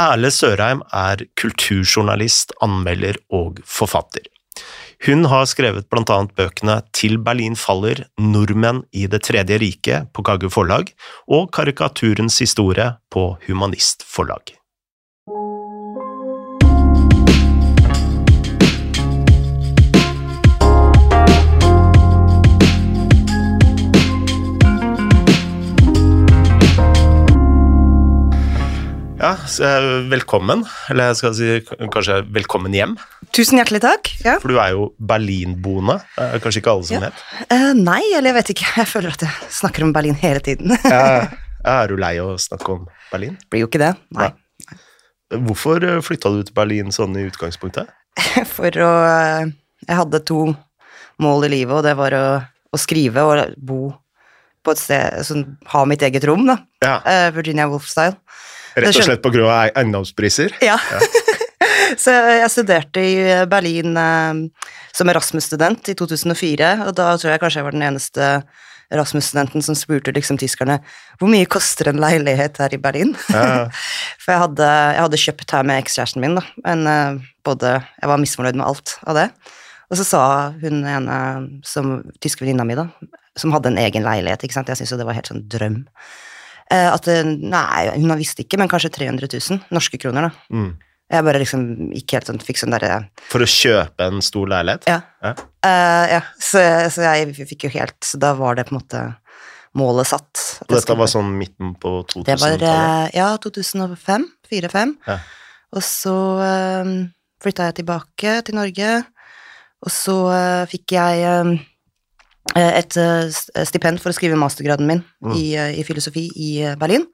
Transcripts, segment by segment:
Erle Sørheim er kulturjournalist, anmelder og forfatter. Hun har skrevet blant annet bøkene Til Berlin faller, Nordmenn i Det tredje riket på Kagge forlag og Karikaturens historie på Humanist forlag. Ja, eh, velkommen, eller jeg skal si kanskje velkommen hjem. Tusen hjertelig takk. Ja. For du er jo berlinboende. Er kanskje ikke alle som Ja. vet. Uh, nei, eller jeg vet ikke. Jeg føler at jeg snakker om Berlin hele tiden. Ja, er du lei av å snakke om Berlin? Blir jo ikke det. Nei. Hvorfor eh, flytta du til Berlin sånn i utgangspunktet? For å Jeg hadde to mål i livet, og det var å, å skrive og bo på et sted som ha mitt eget rom, da. Ja, Virginia Woolf-style. Rett og slett på grunn av eiendomspriser? Ja. Så jeg studerte i Berlin eh, som Erasmus-student i 2004, og da tror jeg kanskje jeg var den eneste Erasmus-studenten som spurte liksom tyskerne hvor mye koster en leilighet her i Berlin. Ja. For jeg hadde, jeg hadde kjøpt her med ekskjæresten min, da, men eh, både Jeg var misfornøyd med alt av det. Og så sa hun ene som tyske venninna mi, da, som hadde en egen leilighet, ikke sant, jeg syntes jo det var helt sånn drøm, at Nei, hun visste ikke, men kanskje 300 000 norske kroner, da. Mm. Jeg bare liksom ikke helt sånn fikk sånn derre For å kjøpe en stor leilighet? Ja. Ja. Eh, ja. Så, så jeg fikk jo helt Så da var det på en måte målet satt. Og dette var sånn midten på Det var 2000-tallet? eh, ja, 2005. 4-5. Ja. Og så um, flytta jeg tilbake til Norge, og så uh, fikk jeg um, eh, et eh, stipend for å skrive mastergraden min Mm. i, eh, i filosofi i eh, Berlin.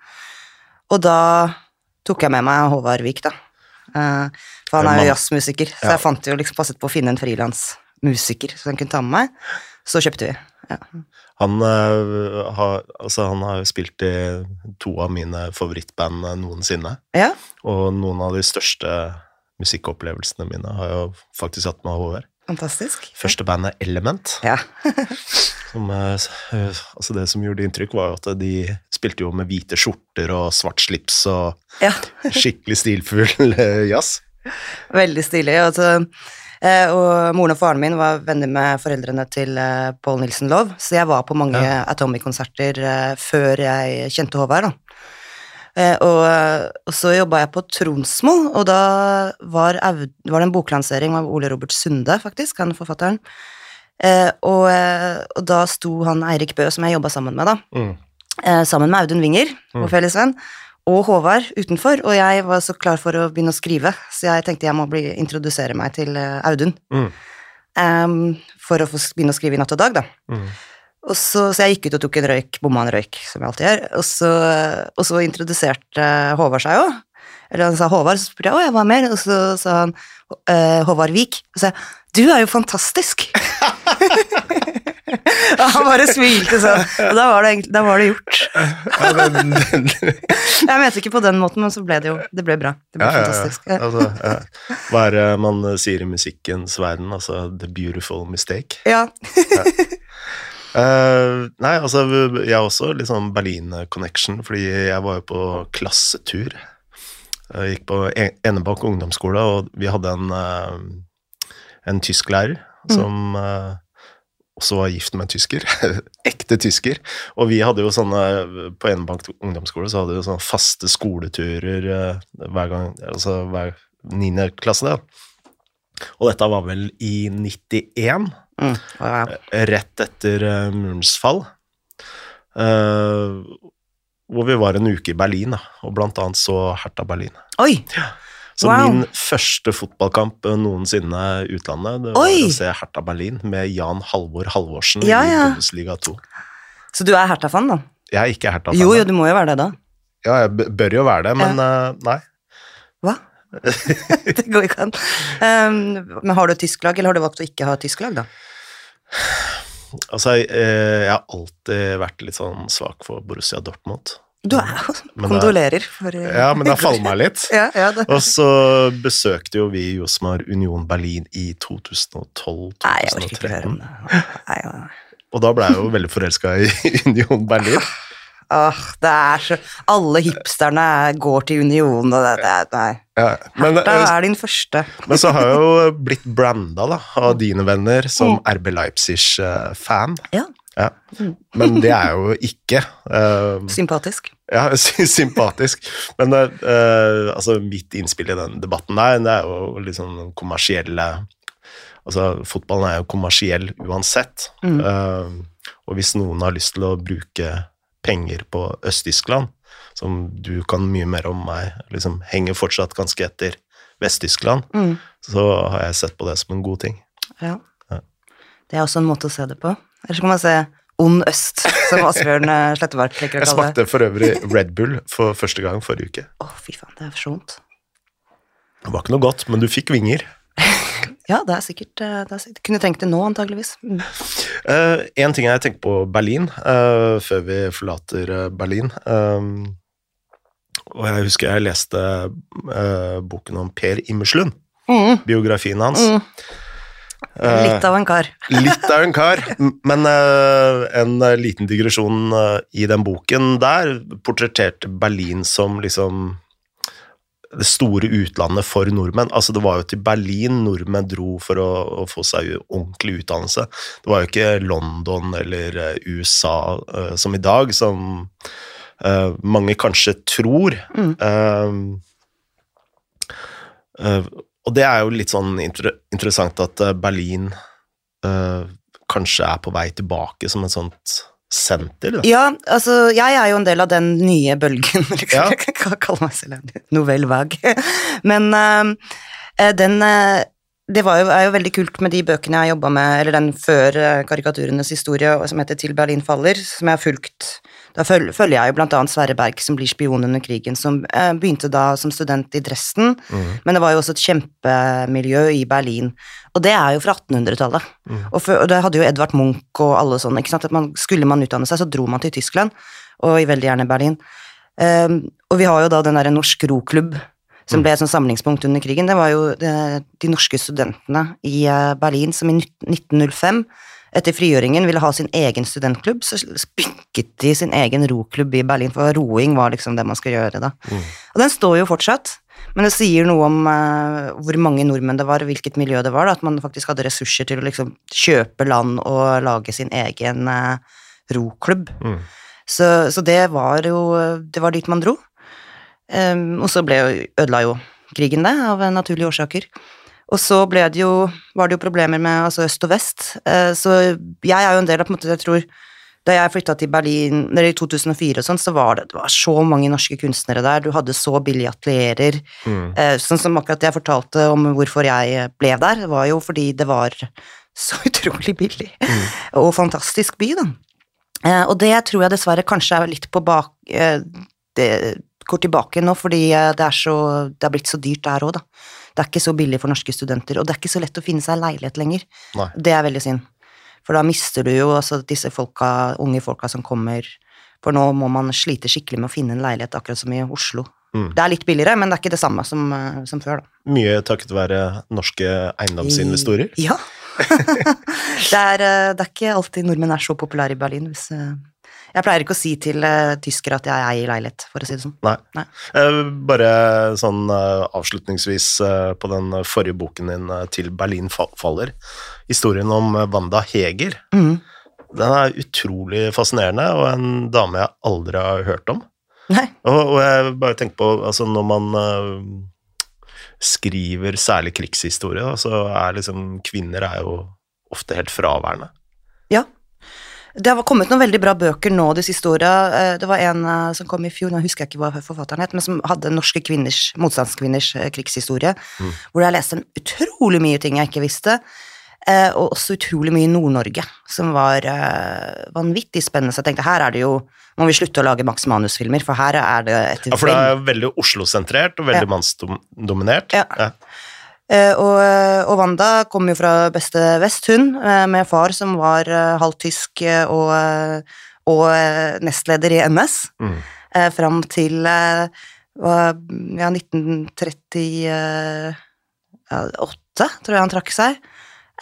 Og da tok jeg med meg Håvard Vik, da. Eh, for han er jo jazzmusiker, så jeg fant jo liksom passet på å finne en frilansmusiker som han kunne ta med meg. Så kjøpte vi. Ja. Han, uh, har, altså, han har jo spilt i to av mine favorittband eh, noensinne. ja. Og noen av de største musikkopplevelsene mine har jo faktisk hatt med Håvard. Fantastisk. Første bandet Element. Ja. Som, eh, eh, altså det som gjorde inntrykk, var jo at de spilte jo med hvite skjorter og svart slips og ja. skikkelig stilfull eh, jazz. Veldig stilig. Altså, og moren og faren min var venner med foreldrene til Paul Nilsen Love, så jeg var på mange Ja. Atomic-konserter før jeg kjente Håvard. da. Eh, og, og så jobba jeg på Tronsmo, og da var, var det en boklansering av Ole Robert Sunde, faktisk, han forfatteren. Eh, og, eh, og da sto han Eirik Bø, som jeg jobba sammen med, da, Mm. eh, sammen med Audun Winger, Mm. vår felles venn, og Håvard utenfor, og jeg var så klar for å begynne å skrive, så jeg tenkte jeg må bli, introdusere meg til Audun, Mm. em, for å få begynne å skrive i Natt og Dag, da. Mm. Så, så jeg gikk ut og tok en røyk, bomma en røyk, som jeg alltid gjør, og så, og så introduserte Håvard seg jo. Eller han sa Håvard, så spurte jeg, å, jeg var mer, og så sa han eh, Håvard Vik, og så sa jeg, du er jo fantastisk! og han bare smilte sånn, og da var det, da var det gjort. Jeg mente ikke på den måten, men så ble det jo Det ble bra. Det ble ja, fantastisk. ja. fantastisk. Ja. Altså. Hva er det man sier i musikkens verden? Altså the beautiful mistake? ja. Eh, nei, altså, jeg har også litt sånn Berlin-connection, fordi jeg var jo på klassetur. Jeg gikk på Enebakk ungdomsskole, og vi hadde en, uh, en tysklærer som uh, også var gift med en tysker. Ekte tysker. Og vi hadde jo sånne På Enebakk ungdomsskole så hadde vi jo sånne faste skoleturer hver gang Altså hver niende klasse, da. Og dette var vel i 91 Mm. Wow. rett etter uh, murens fall. Uh, hvor vi var en uke i Berlin, da, og blant annet så Hertha Berlin. Oi! Så Wow. min første fotballkamp eh, noensinne utlandet, det var Oi! å se Hertha Berlin med Jan Halvor Halvorsen Ja, i ja. Bundesliga 2. Så du er Hertha-fan, da? Jeg er ikke Hertha-fan. Jo, jo, du må jo være det da. Ja, jeg bør jo være det, men uh, nei. Det går ikke an. Um, men har du tysk lag, eller har du valgt å ikke ha tysk lag, da? Altså, eh, jeg har alltid vært litt sånn svak for Borussia Dortmund. Du er jo Kondolerer for uh, Ja, men det har falt meg litt. Ja, ja, det. Og så besøkte jo vi Josmar Union Berlin i 2012-2013. Nei, jeg orker ikke høre om det. Nei, nei, nei. Og da ble jeg jo veldig forelska i Union Berlin. Åh, det er så Alle hipsterne er- går til Union, og det, det Nei. Ja, men, Da eh, er din første. men så har jeg jo blitt branda da, av dine venner som RB Leipzig-fan. Ja, Ja. Men det er jo ikke uh, sympatisk. Ja, sympatisk. Men eh, altså, mitt innspill i den debatten der, det er jo liksom kommersielle Altså, fotballen er jo kommersiell uansett. Mm. Uh, og hvis noen har lyst til å bruke penger på Øst-Tyskland, som du kan mye mer om meg, liksom henger fortsatt ganske etter Vest-Tyskland, Mm. så har jeg sett på det som en god ting. Ja. Ja. Det er også en måte å se det på. Eller så kan man se ond øst, som Asbjørn Slettebark liker å kalle det. Jeg smakte for øvrig Red Bull for første gang forrige uke. Å, fy faen, det er for vondt. Det var ikke noe godt, men du fikk vinger. Ja, det er sikkert eh, det er sikkert. Kunne trengt det nå, antageligvis. Mm. Uh, en ting jeg tenker på Berlin, uh, før vi forlater Berlin um, Og jeg husker jeg leste uh, boken om Per Immerslund, Mm. biografien hans. Mm. Litt av en kar. litt av en kar, men en liten digresjon i den boken der portretterte Berlin som liksom det store utlandet for nordmenn. Altså Det var jo til Berlin nordmenn dro for å, å få seg ordentlig utdannelse. Det var jo ikke London eller eh, USA uh, som i dag, som uh, mange kanskje tror. Mm. Uh, og det er jo litt sånn inter interessant at Berlin kanskje er på vei tilbake som et sånt senter. Da. Ja, altså, jeg er jo en del av den nye bølgen, liksom. Ja. Jeg kan kalle meg selv en novell vague. Men uh, den uh, Det var jo, er jo veldig kult med de bøkene jeg jobba med, eller den før karikaturenes historie, som heter Til Berlin faller, som jeg har fulgt Da følger jeg jo annet Sverre Berg, som blir spion under krigen, som eh, begynte da som student i Dresden, Mm. men det var jo også et kjempemiljø i Berlin. Og det er jo fra 1800-tallet. Mm. Og, og det hadde jo Edvard Munch og alle sånne. ikke sant? At man, skulle man utdanne seg, så dro man til Tyskland, og i veldig gjerne Berlin. Um, og vi har jo da den derre Norsk Roklubb, som ble et sånt samlingspunkt under krigen. Det var jo det, de norske studentene i eh, Berlin som i 1905 etter frigjøringen ville ha sin egen studentklubb, så spikket de sin egen roklubb i Berlin, for roing var liksom det man skulle gjøre da. Mm. Og den står jo fortsatt, men det sier noe om eh, hvor mange nordmenn det var, og hvilket miljø det var, da, at man faktisk hadde ressurser til å liksom kjøpe land og lage sin egen eh, roklubb. Mm. Så, så det var jo Det var dit man dro. Um, og så ble ødela jo krigen det, av naturlige årsaker. Og så ble det jo, var det jo problemer med altså øst og vest. Eh, så jeg er jo en del av på en måte, jeg tror Da jeg flytta til Berlin eller i 2004 og sånn, så var det, det var så mange norske kunstnere der. Du hadde så billige atelierer. Mm. Eh, sånn som akkurat jeg fortalte om hvorfor jeg ble der, var jo fordi det var så utrolig billig. Og fantastisk by, da. Eh, og det tror jeg dessverre kanskje er litt på bak... Det går tilbake nå, fordi det er, så, det er blitt så dyrt der òg, da. Det er ikke så billig for norske studenter, og det er ikke så lett å finne seg leilighet lenger. Nei. Det er veldig synd. For da mister du jo altså disse folka, unge folka som kommer For nå må man slite skikkelig med å finne en leilighet, akkurat som i Oslo. Mm. Det er litt billigere, men det er ikke det samme som, eh, som før, da. Mye takket være norske eiendomsinvestorer. Ja. det, er, eh, det er ikke alltid nordmenn er så populære i Berlin. Hvis, eh, jeg pleier ikke å si til uh, tyskere at jeg eier leilighet, for å si det sånn. Nei. Nei. Eh, bare sånn uh, avslutningsvis uh, på den forrige boken din, 'Til Berlin faller'. Historien om Wanda Heger. mm. Den er utrolig fascinerende, og en dame jeg aldri har hørt om. Nei. Og, og jeg bare tenker på, altså når man skriver særlig krigshistorie, så er liksom kvinner er jo ofte helt fraværende. Ja. Det har kommet noen veldig bra bøker nå de siste åra. Eh, Det var en eh, som kom i fjor, nå husker jeg ikke hva forfatteren het, men som hadde norske kvinners, motstandskvinners eh, krigshistorie, Mm. hvor jeg leste en utrolig mye ting jeg ikke visste. Og også utrolig mye i Nord-Norge, som var vanvittig spennende. Så jeg tenkte her er det jo Må vi slutte å lage Max Manus-filmer, for her er det et Ja, for det er veldig Oslo-sentrert og veldig Ja. mannsdominert. Ja. Eh, og, og Wanda kom jo fra beste vest, hun, eh, med far som var eh, halvt tysk eh, og, eh, og eh, nestleder i NS, Mm. eh, fram til eh, ja, 1938, tror jeg han trakk seg.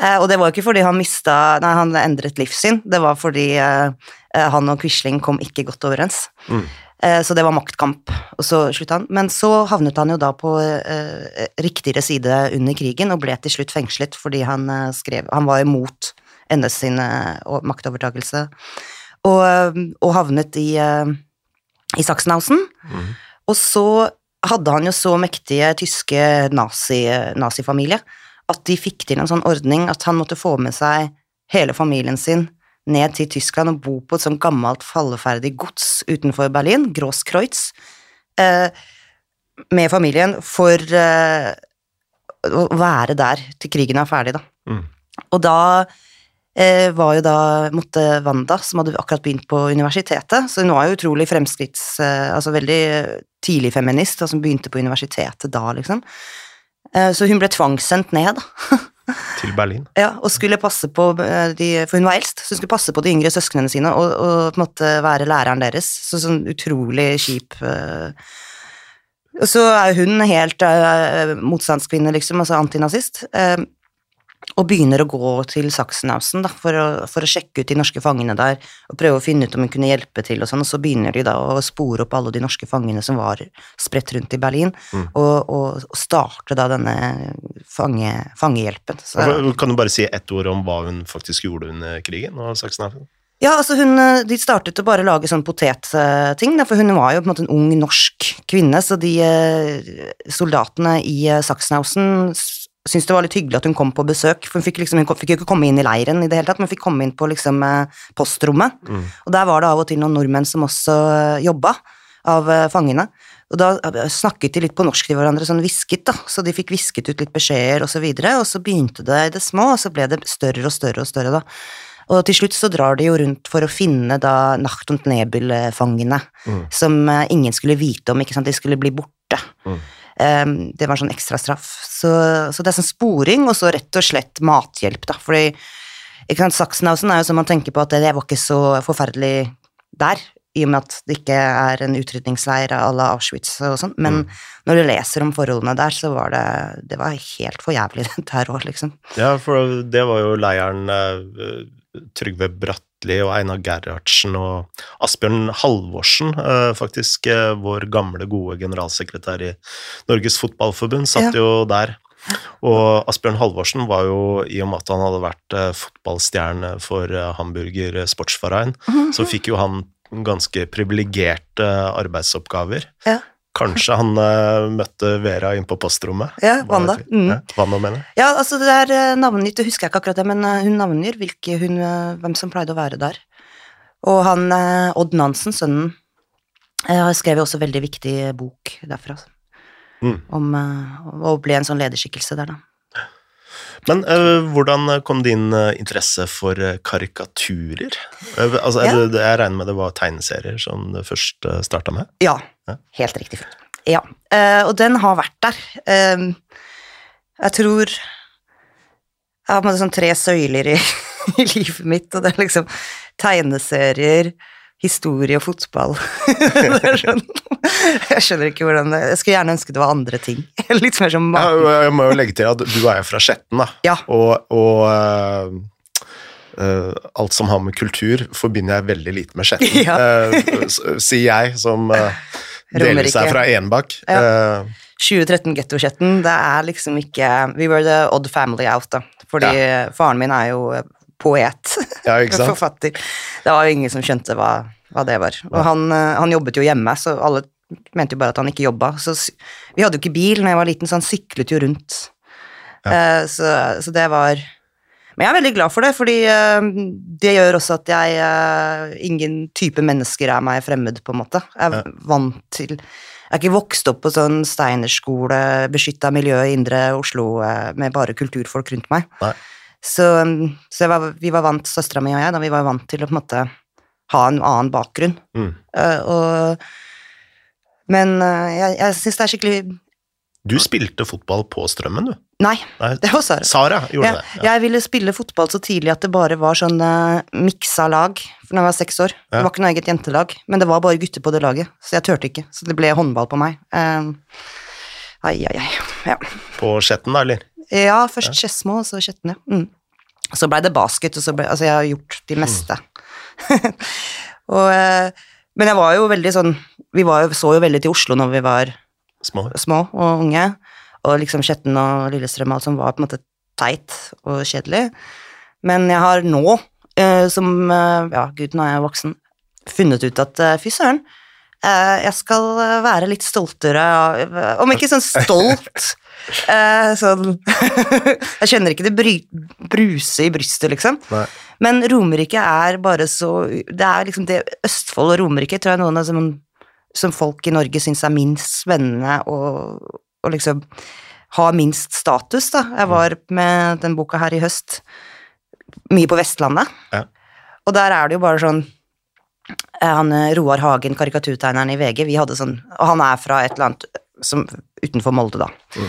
Eh, og det var jo ikke fordi han mista Nei, han endret livssyn, det var fordi eh, eh, han og Quisling kom ikke godt overens. Mm. Eh, så det var maktkamp, og så slutta han. Men så havnet han jo da på eh, riktigere side under krigen og ble til slutt fengslet fordi han eh, skrev Han var imot NS sin og- maktovertakelse, og, eh, og havnet i, i Sachsenhausen. Mm. Og så hadde han jo så mektige tyske nazi, nazifamilie at de fikk til en sånn ordning at han måtte få med seg hele familien sin ned til Tyskland og bo på et sånt gammelt falleferdig gods utenfor Berlin, Grosskreutz, eh, med familien for eh, å være der til krigen er ferdig, da. Mm. Og da eh, var jo da måtte Wanda, som hadde akkurat begynt på universitetet, så hun var jo utrolig fremskritts... Eh, altså veldig tidlig feminist, og som begynte på universitetet da, liksom. Så hun ble tvangssendt ned, da. Til Berlin. Ja, og skulle passe på eh, de, For hun var eldst, så hun skulle passe på de yngre søsknene sine og, og på en måte være læreren deres. Så sånn utrolig kjip eh. Og så er hun helt uh, motstandskvinne, liksom, altså antinazist. eh, og begynner å gå til Sachsenhausen da, for, å, for å sjekke ut de norske fangene der og prøve å finne ut om hun kunne hjelpe til, og sånn, og så begynner de da å spore opp alle de norske fangene som var spredt rundt i Berlin, Mm. og, og, og starte da denne fange, fangehjelpen. Så, Kan du bare si ett ord om hva hun faktisk gjorde under krigen? og Sachsenhausen? Ja, altså hun, eh, De startet å bare lage sånn potetting, for hun var jo på en måte en ung norsk kvinne, så de eh, soldatene i eh, Sachsenhausen syntes det var litt hyggelig at hun kom på besøk, for hun fikk, liksom, hun fikk jo ikke komme inn i leiren i det hele tatt, men fikk komme inn på liksom eh, postrommet, Mm. og der var det av og til noen nordmenn som også eh, jobba av eh, fangene. Og da snakket de litt på norsk til hverandre, sånn hvisket, da, så de fikk hvisket ut litt beskjeder og så videre, og så begynte det i det små, og så ble det større og større og større, da. Og til slutt så drar de jo rundt for å finne da Nacht und Nebel-fangene, Mm. som ingen skulle vite om, ikke sant, de skulle bli borte. Mm. Um, det var sånn ekstra straff. Så, så det er sånn sporing, og så rett og slett mathjelp, da, fordi ikke sant, Sachsenhausen er jo som man tenker på at det var ikke så forferdelig der, i og med at det ikke er en utrydningsleir à la Auschwitz og sånn, men Mm. når du leser om forholdene der, så var det, det var helt for jævlig der òg, liksom. Ja, for det var jo leiren eh, Trygve Bratteli og Einar Gerhardsen og Asbjørn Halvorsen, eh, faktisk eh, vår gamle, gode generalsekretær i Norges Fotballforbund, satt jo der. Og Asbjørn Halvorsen var jo, i og med at han hadde vært eh, fotballstjerne for Hamburger Sportsverein, så fikk jo han ganske privilegerte arbeidsoppgaver. Ja. Kanskje han uh, møtte Vera inn på postrommet? Ja, Wanda. Mm. Ja, Wanda mener. Ja, altså det er eh, navngitt, det husker jeg ikke akkurat det, men eh, hun navngir hvem som pleide å være der. Og han Odd Nansen, sønnen, har skrev jo også veldig viktig bok derfra. Mm. Om, og ble en sånn lederskikkelse der, da. Men uh, hvordan kom din interesse for karikaturer? Altså, Ja. det, jeg regner med det var tegneserier som det først starta med? Ja. Helt riktig. Frode. Ja, eh, og den har vært der. Eh, jeg tror Jeg har på en måte sånn tre søyler i, i livet mitt, og det er liksom tegneserier, historie og fotball. det er sånn, jeg skjønner ikke hvordan det Jeg skulle gjerne ønske det var andre ting. Litt mer som Ja, jeg må jo legge til at du er jo fra Skjetten, da. Ja. Og, og uh, uh, alt som har med kultur, forbinder jeg veldig lite med Skjetten. Ja. Uh, sier jeg, som uh, seg fra Enebakk. Eh, 2013 Getto-chatten, det er liksom ikke We were the odd family out, da. Fordi faren min er jo eh, poet. ja, ikke sant? Forfatter. Det var jo ingen som skjønte hva, hva det var. Og han, eh, han jobbet jo hjemme, så alle mente jo bare at han ikke jobba. Så vi hadde jo ikke bil når jeg var liten, så han syklet jo rundt. Eh, så, så det var Men jeg er veldig glad for det, fordi eh, det gjør også at jeg eh, Ingen type mennesker er meg fremmed, på en måte. Jeg er vant til Jeg er ikke vokst opp på sånn steinerskole, beskytta miljø i indre Oslo eh, med bare kulturfolk rundt meg. Nei. Så, så var, vi var vant, søstera mi og jeg, da, vi var vant til å på en måte ha en annen bakgrunn. Mm. Uh, og, men jeg, jeg syns det er skikkelig Du spilte fotball på Strømmen, du. Nei, det var Sara. Sara gjorde Ja, det. Ja. Jeg ville spille fotball så tidlig at det bare var sånn uh, miksa lag, da jeg var seks år. Ja. Det var ikke noe eget jentelag, men det var bare gutter på det laget, så jeg turte ikke. Så det ble håndball på meg. Uh, ai, ai, ai. Ja. På Skjetten, da, eller? ja, først Skedsmo, og så Skjetne. Mm. Så blei det basket, og så ble Altså, jeg har gjort de meste. og uh, Men jeg var jo veldig sånn Vi var jo, så jo veldig til Oslo når vi var Små. små og unge, og liksom Skjetten og Lillestrøm og alt som var på en måte teit og kjedelig. Men jeg har nå, eh, som eh, Ja, gud, nå er jeg voksen, funnet ut at eh, fy søren, jeg skal være litt stoltere av Om ikke sånn stolt eh, Sånn Jeg kjenner ikke det bry, bruse i brystet, liksom. Nei. Men Romerike er bare så Det er liksom det Østfold og Romerike tror jeg noen av som, som folk i Norge syns er minst spennende og, og liksom har minst status, da. Jeg var med den boka her i høst mye på Vestlandet, Ja. og der er det jo bare sånn eh, han eh, Roar Hagen, karikaturtegneren i VG, vi hadde sånn Og han er fra et eller annet som, utenfor Molde, da. Mm.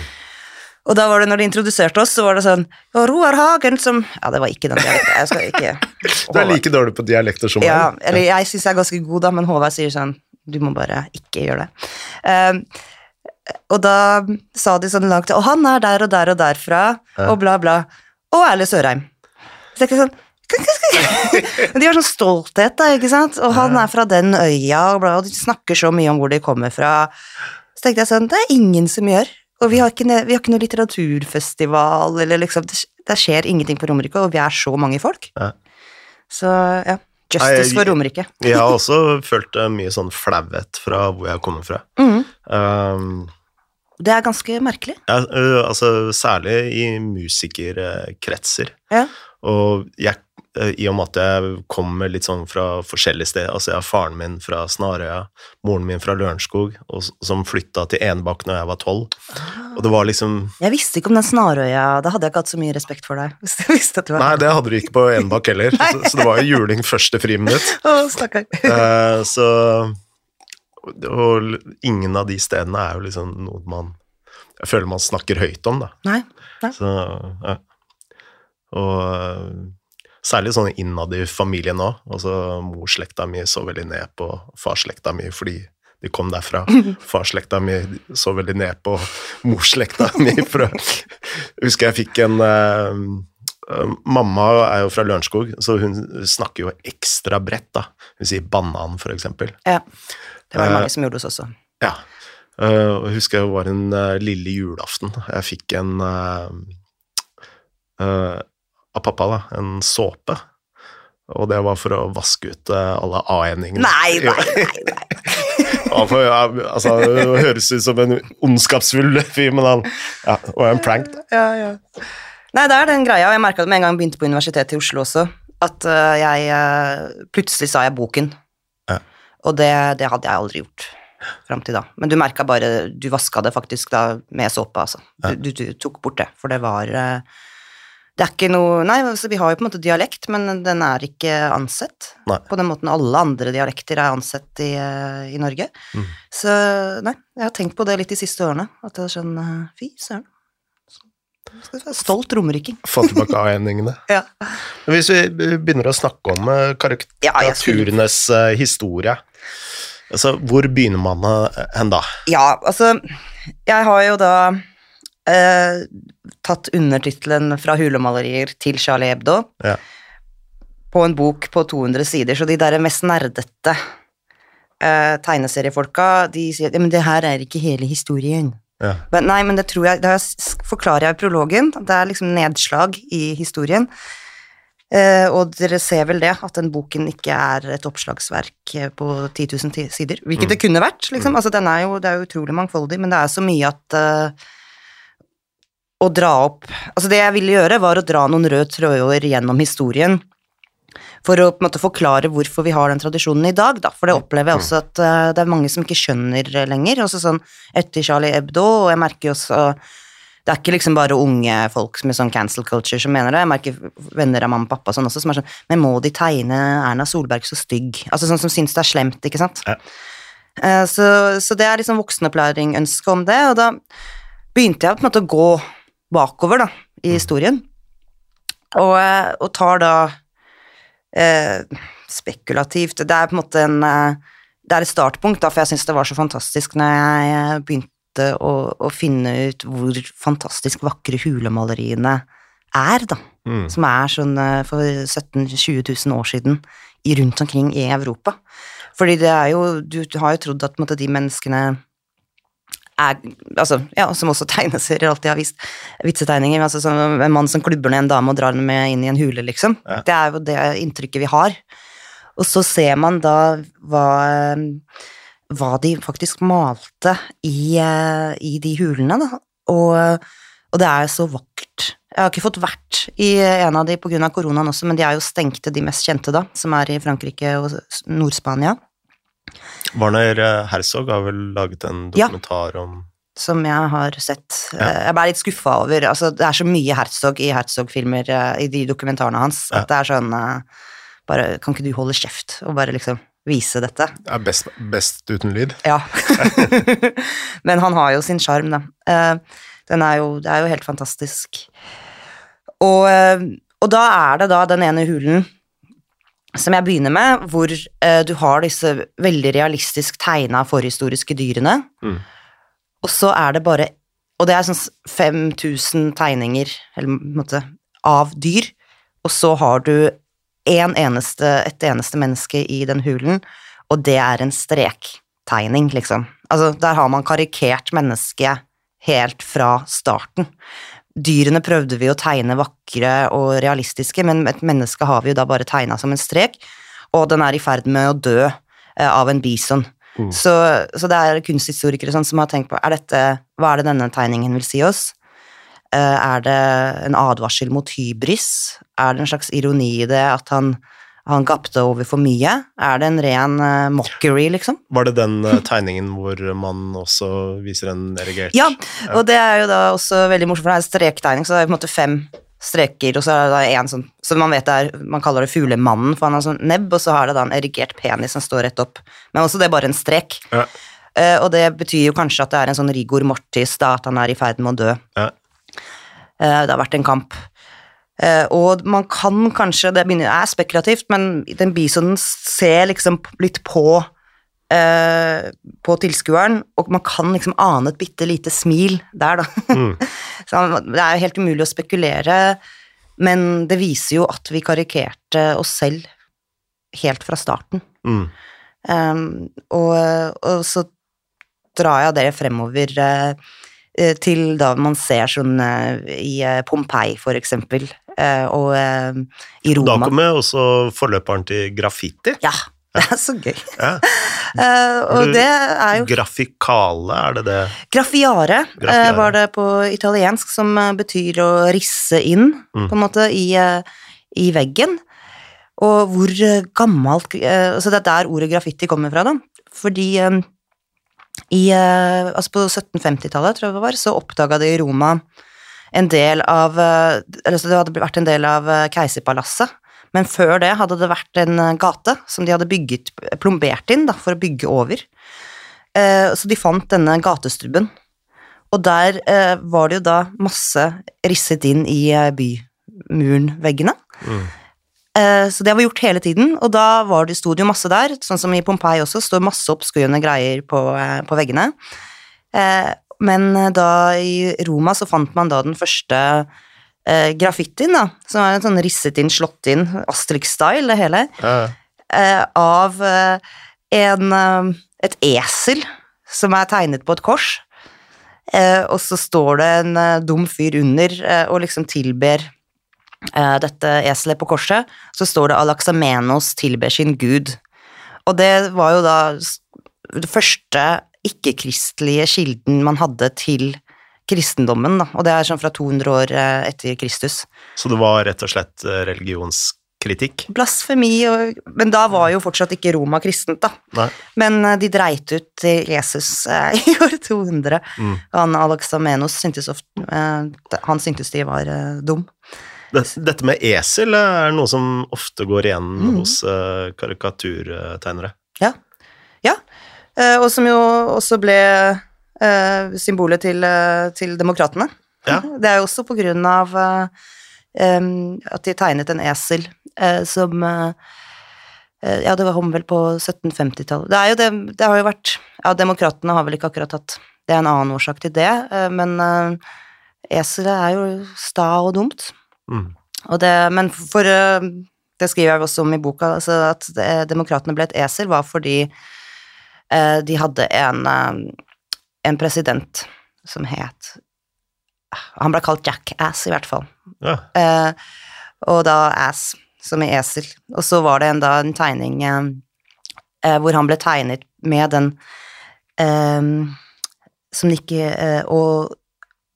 Og da var det, når de introduserte oss, så var det sånn «Å, Roar Hagen som Ja, det var ikke den dialekten. Jeg skal ikke Du er like dårlig på dialekter som ja, meg. eller jeg syns jeg er ganske god, da, men Håvard sier sånn Du må bare ikke gjøre det. Uh, og da sa de sånn langt Og han er der og der og derfra, Ja. og bla, bla. Og Erle Sørheim. Så jeg sånn De har sånn stolthet, da, ikke sant? Og han er fra den øya, og, bla, og de snakker så mye om hvor de kommer fra. Så tenkte jeg sånn Det er ingen som gjør. Og vi har ikke, vi har ikke noe litteraturfestival, eller liksom Det, skjer ingenting på Romerike, og vi er så mange folk. Ja. Så ja. Justice jeg- for Romerike. Jeg har også følt mye sånn flauhet fra hvor jeg kommer fra. Mm. Um, Det er ganske merkelig. ja, altså særlig i musikerkretser. Ja. Og jeg, i og med at jeg kommer litt sånn fra forskjellige steder Altså, jeg har faren min fra Snarøya, moren min fra Lørenskog, og, som flytta til Enebakk når jeg var tolv. Og det var liksom Jeg visste ikke om den snarøya, da hadde jeg ikke hatt så mye respekt for deg. Hvis jeg visste at du var Nei, det hadde du ikke på Enebakk heller, så, så det var jo juling første friminutt. Å, stakkar. Eh, så Og ingen av de stedene er jo liksom noe man Jeg føler man snakker høyt om, da. Nei. Så, ja. Og eh, særlig sånn innad i familien òg. Altså, Morsslekta mi så veldig ned på farsslekta mi fordi de kom derfra. Farsslekta mi så veldig ned på morsslekta mi. For jeg husker jeg fikk en eh, Mamma er jo fra Lørenskog, så hun snakker jo ekstra bredt, da. Hun sier 'banan', for eksempel. Ja. Det var det Eh, mange som gjorde hos oss også. Ja. Uh, jeg husker det var en uh, lille julaften. Jeg fikk en uh, Av pappa, da. En såpe. Og det var for å vaske ut eh, alle A-endingene. Nei, nei, nei. nei. For, ja, altså, det høres ut som en ondskapsfull fyr, men han ja, Og en prank. da. Ja, ja. Nei, det er den greia, jeg merka det med en gang jeg begynte på Universitetet i Oslo også, at øh, jeg øh, Plutselig sa jeg boken. Ja. Og det, det hadde jeg aldri gjort fram til da. Men du merka bare Du vaska det faktisk da med såpe, altså. Du, du, du tok bort det, for det var Det er ikke noe Nei, altså, vi har jo på en måte dialekt, men den er ikke ansett. Nei. På den måten alle andre dialekter er ansett i, øh, i Norge. Mm. Så nei, jeg har tenkt på det litt de siste årene. At jeg sånn øh, Fy søren. Stolt romeriking. Få tilbake A-endingene. Ja. Hvis vi begynner å snakke om eh, Ja, karikaturenes eh, historie, altså, hvor begynner man eh, hen da? Ja, altså Jeg har jo da eh, tatt undertittelen fra hulemalerier til Charlie Hebdo Ja. på en bok på 200 sider, så de der mest nerdete eh, tegneseriefolka, de sier ja, men det her er ikke hele historien. Ja. Men, nei, men det tror jeg Det forklarer jeg i prologen. Det er liksom nedslag i historien. Uh, og dere ser vel det, at den boken ikke er et oppslagsverk eh, på 10 000 sider. Hvilket det kunne vært, liksom. Altså, den er jo, det er jo utrolig mangfoldig, men det er så mye at eh, Å dra opp Altså, det jeg ville gjøre, var å dra noen røde tråder gjennom historien. For å på en måte forklare hvorfor vi har den tradisjonen i dag, da. For det opplever jeg også at uh, det er mange som ikke skjønner eh, lenger. Også sånn etter Charlie Hebdo, og jeg merker jo også det er ikke liksom bare unge folk med sånn cancel culture som mener det. Jeg merker venner av mamma og pappa sånn også, som er sånn Men må de tegne Erna Solberg så stygg? Altså sånn som syns det er slemt, ikke sant? Ja. Eh, Så, så det er liksom voksenopplæring, ønsket om det, og da begynte jeg på en måte å gå bakover da, i historien, og, eh, og tar da eh, spekulativt Det er på en måte en eh, Det er et startpunkt, da, for jeg syns det var så fantastisk når jeg eh, begynte å, å finne ut hvor fantastisk vakre hulemaleriene er, da. Mm. som er sånn for 17 000-20 000 år siden rundt omkring i Europa. Fordi det er jo Du har jo trodd at måte, de menneskene er altså, ja, Som også tegneserier alltid har vist. Vitsetegninger. Altså, som en mann som klubber ned en dame og drar henne med inn i en hule, liksom. Ja. Det er jo det inntrykket vi har. Og så ser man da hva, hva de faktisk malte i, eh, i de hulene, da. Og, og det er så vakkert. Jeg har ikke fått vært i en av de pga. koronaen også, men de er jo stengte, de mest kjente, da, som er i Frankrike og Nord-Spania. Warner eh, Herzog har vel laget en Ja. dokumentar om som jeg har sett. Ja. Eh, Jeg ble litt skuffa over altså, Det er så mye Herzog i Herzog-filmer, eh, i de dokumentarene hans, Ja. at det er sånn bare, Kan ikke du holde kjeft og bare liksom vise dette? er best, best uten lyd. Ja. Men han har jo sin sjarm, da. Eh, Den er jo, det er jo helt fantastisk. Og, og da er det da den ene hulen som jeg begynner med, hvor eh, du har disse veldig realistisk tegna forhistoriske dyrene, Mm. og så er det bare Og det er sånn 5000 tegninger, eller måte, av dyr, og så har du en eneste, et eneste menneske i den hulen, og det er en strektegning, liksom. Altså, der har man karikert mennesket helt fra starten. Dyrene prøvde vi å tegne vakre og realistiske, men et menneske har vi jo da bare tegna som en strek, og den er i ferd med å dø eh, av en bison. Mm. Så, så det er kunsthistorikere sånn som har tenkt på er dette, hva er det denne tegningen vil si oss? Eh, er det en advarsel mot hybris? Er det en slags ironi i det at han, han gapte over for mye? Er det en ren uh, mockery, liksom? Var det den uh, tegningen hvor man også viser en erigert Ja, og det er jo da også veldig morsomt, for det er en strektegning, så det er på en måte fem streker, og så er det da en sånn, som man vet er, man kaller det fuglemannen, for han har sånn nebb, og så har det da en erigert penis som står rett opp, men også det er bare en strek. Ja. Uh, og det betyr jo kanskje at det er en sånn rigor mortis, da, at han er i ferd med å dø. Ja. Det har vært en kamp. Eh, og man kan kanskje, det er spekulativt, men den bisonen ser liksom litt på uh, på tilskueren, og man kan liksom ane et bitte lite smil der, da. Mm. Så det er jo helt umulig å spekulere, men det viser jo at vi karikerte oss selv helt fra starten. Mm. Um, og, og så drar jeg det fremover eh, til da man ser sånn i Pompeii, for eksempel, og i i Da Roma. kommer også forløperen til graffiti. Ja, det er så gøy. Ja. uh, og du- det er jo Grafikale, er det det? Graffiare, Graffiare. eh, var det på italiensk, som eh, betyr å risse inn, Mm. på en måte, i, uh, i veggen. Og hvor eh, gammelt eh, Så det er der ordet graffiti kommer fra, da. Fordi eh, i eh, Altså på 1750-tallet, tror jeg det var, så oppdaga de i Roma en del av eh, Eller så det hadde vært en del av eh, keiserpalasset. Men før det hadde det vært en eh, gate som de hadde bygget, plombert inn da, for å bygge over. Så de fant denne gatestubben. Og der var det jo da masse risset inn i bymurenveggene. Mm. Så det vi gjort hele tiden, og da var det, sto det jo masse der, sånn som i Pompeii også, står masse oppskuende greier på, på veggene. Eh, men eh, da i Roma så fant man da den første eh, graffitien, da, som er en sånn risset inn, slått inn, Asterix-style, det hele Ja. eh, av eh, en, eh, et esel som er tegnet på et kors. Eh, og så står det en dum fyr under og liksom tilber eh, dette eselet på korset. Så står det 'Alaxamenos tilber sin gud'. Og det var jo da det første ikke-kristelige kilden man hadde til kristendommen, da. Og det er sånn fra 200 år eh, etter Kristus. Så det var rett og slett eh, religionskritikk? Blasfemi og Men da var jo fortsatt ikke Roma kristent, da. Nei. Men eh, de dreit ut Jesus eh, i år 200. Mm. Han Alexamenos syntes ofte eh, Han syntes de var eh, dum. Dette med esel er noe som ofte går igjen Mm. hos karikaturtegnere. Ja. Eh, og som jo også ble eh, symbolet til, eh, til demokratene. Ja. Det er jo også på grunn av at de tegnet en esel som Ja, det kom vel på 1750-tallet. Det er jo det Det har jo vært Ja, demokratene har vel ikke akkurat hatt Det er en annen årsak til det, men uh, eselet er jo sta og dumt. Mm. Og det, men for uh, Det skriver jeg også om i boka, altså at det- demokratene ble et esel, var fordi de hadde en, eh, en president som het Han ble kalt Jackass, i hvert fall. Ja. Eh, og da ass, som i esel. Og så var det en, da en tegning eh, eh, hvor han ble tegnet med den eh, som eh, og,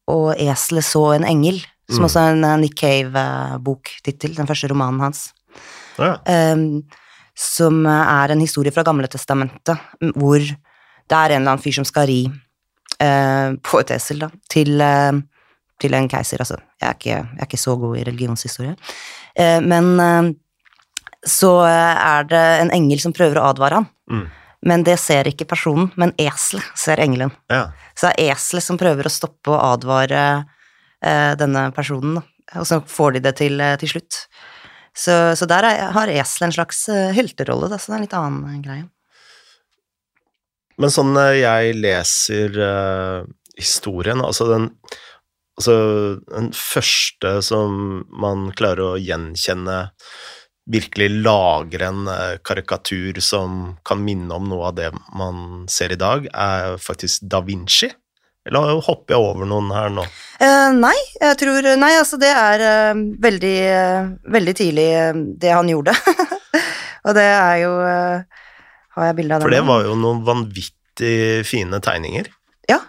og eselet så en engel, som Mm. også er en eh, Nick Cave-boktittel, den første romanen hans. Ja. eh, som er en historie fra Gamle Testamentet, hvor det er en eller annen fyr som skal ri eh, på et esel, da, til, eh, til en keiser. Altså, jeg er ikke, jeg er ikke så god i religionshistorie. Eh, men eh, så er det en engel som prøver å advare han, Mm. men det ser ikke personen, men eselet ser engelen. ja. Så det er eselet som prøver å stoppe og advare eh, denne personen, da. og så får de det til, eh, til slutt. Så, så der er, har eselet en slags eh, helterolle, da, så det er en litt annen eh, greie. Men sånn eh, jeg leser uh, historien, altså den Altså den første som man klarer å gjenkjenne Virkelig lagre en karikatur som kan minne om noe av det man ser i dag, er faktisk da Vinci. Eller hopper jeg over noen her nå? Eh, nei, jeg tror Nei, altså, det er eh, veldig, eh, veldig tidlig eh, det han gjorde. og det er jo eh, Har jeg bilde av For det var jo noen vanvittig fine tegninger. Ja.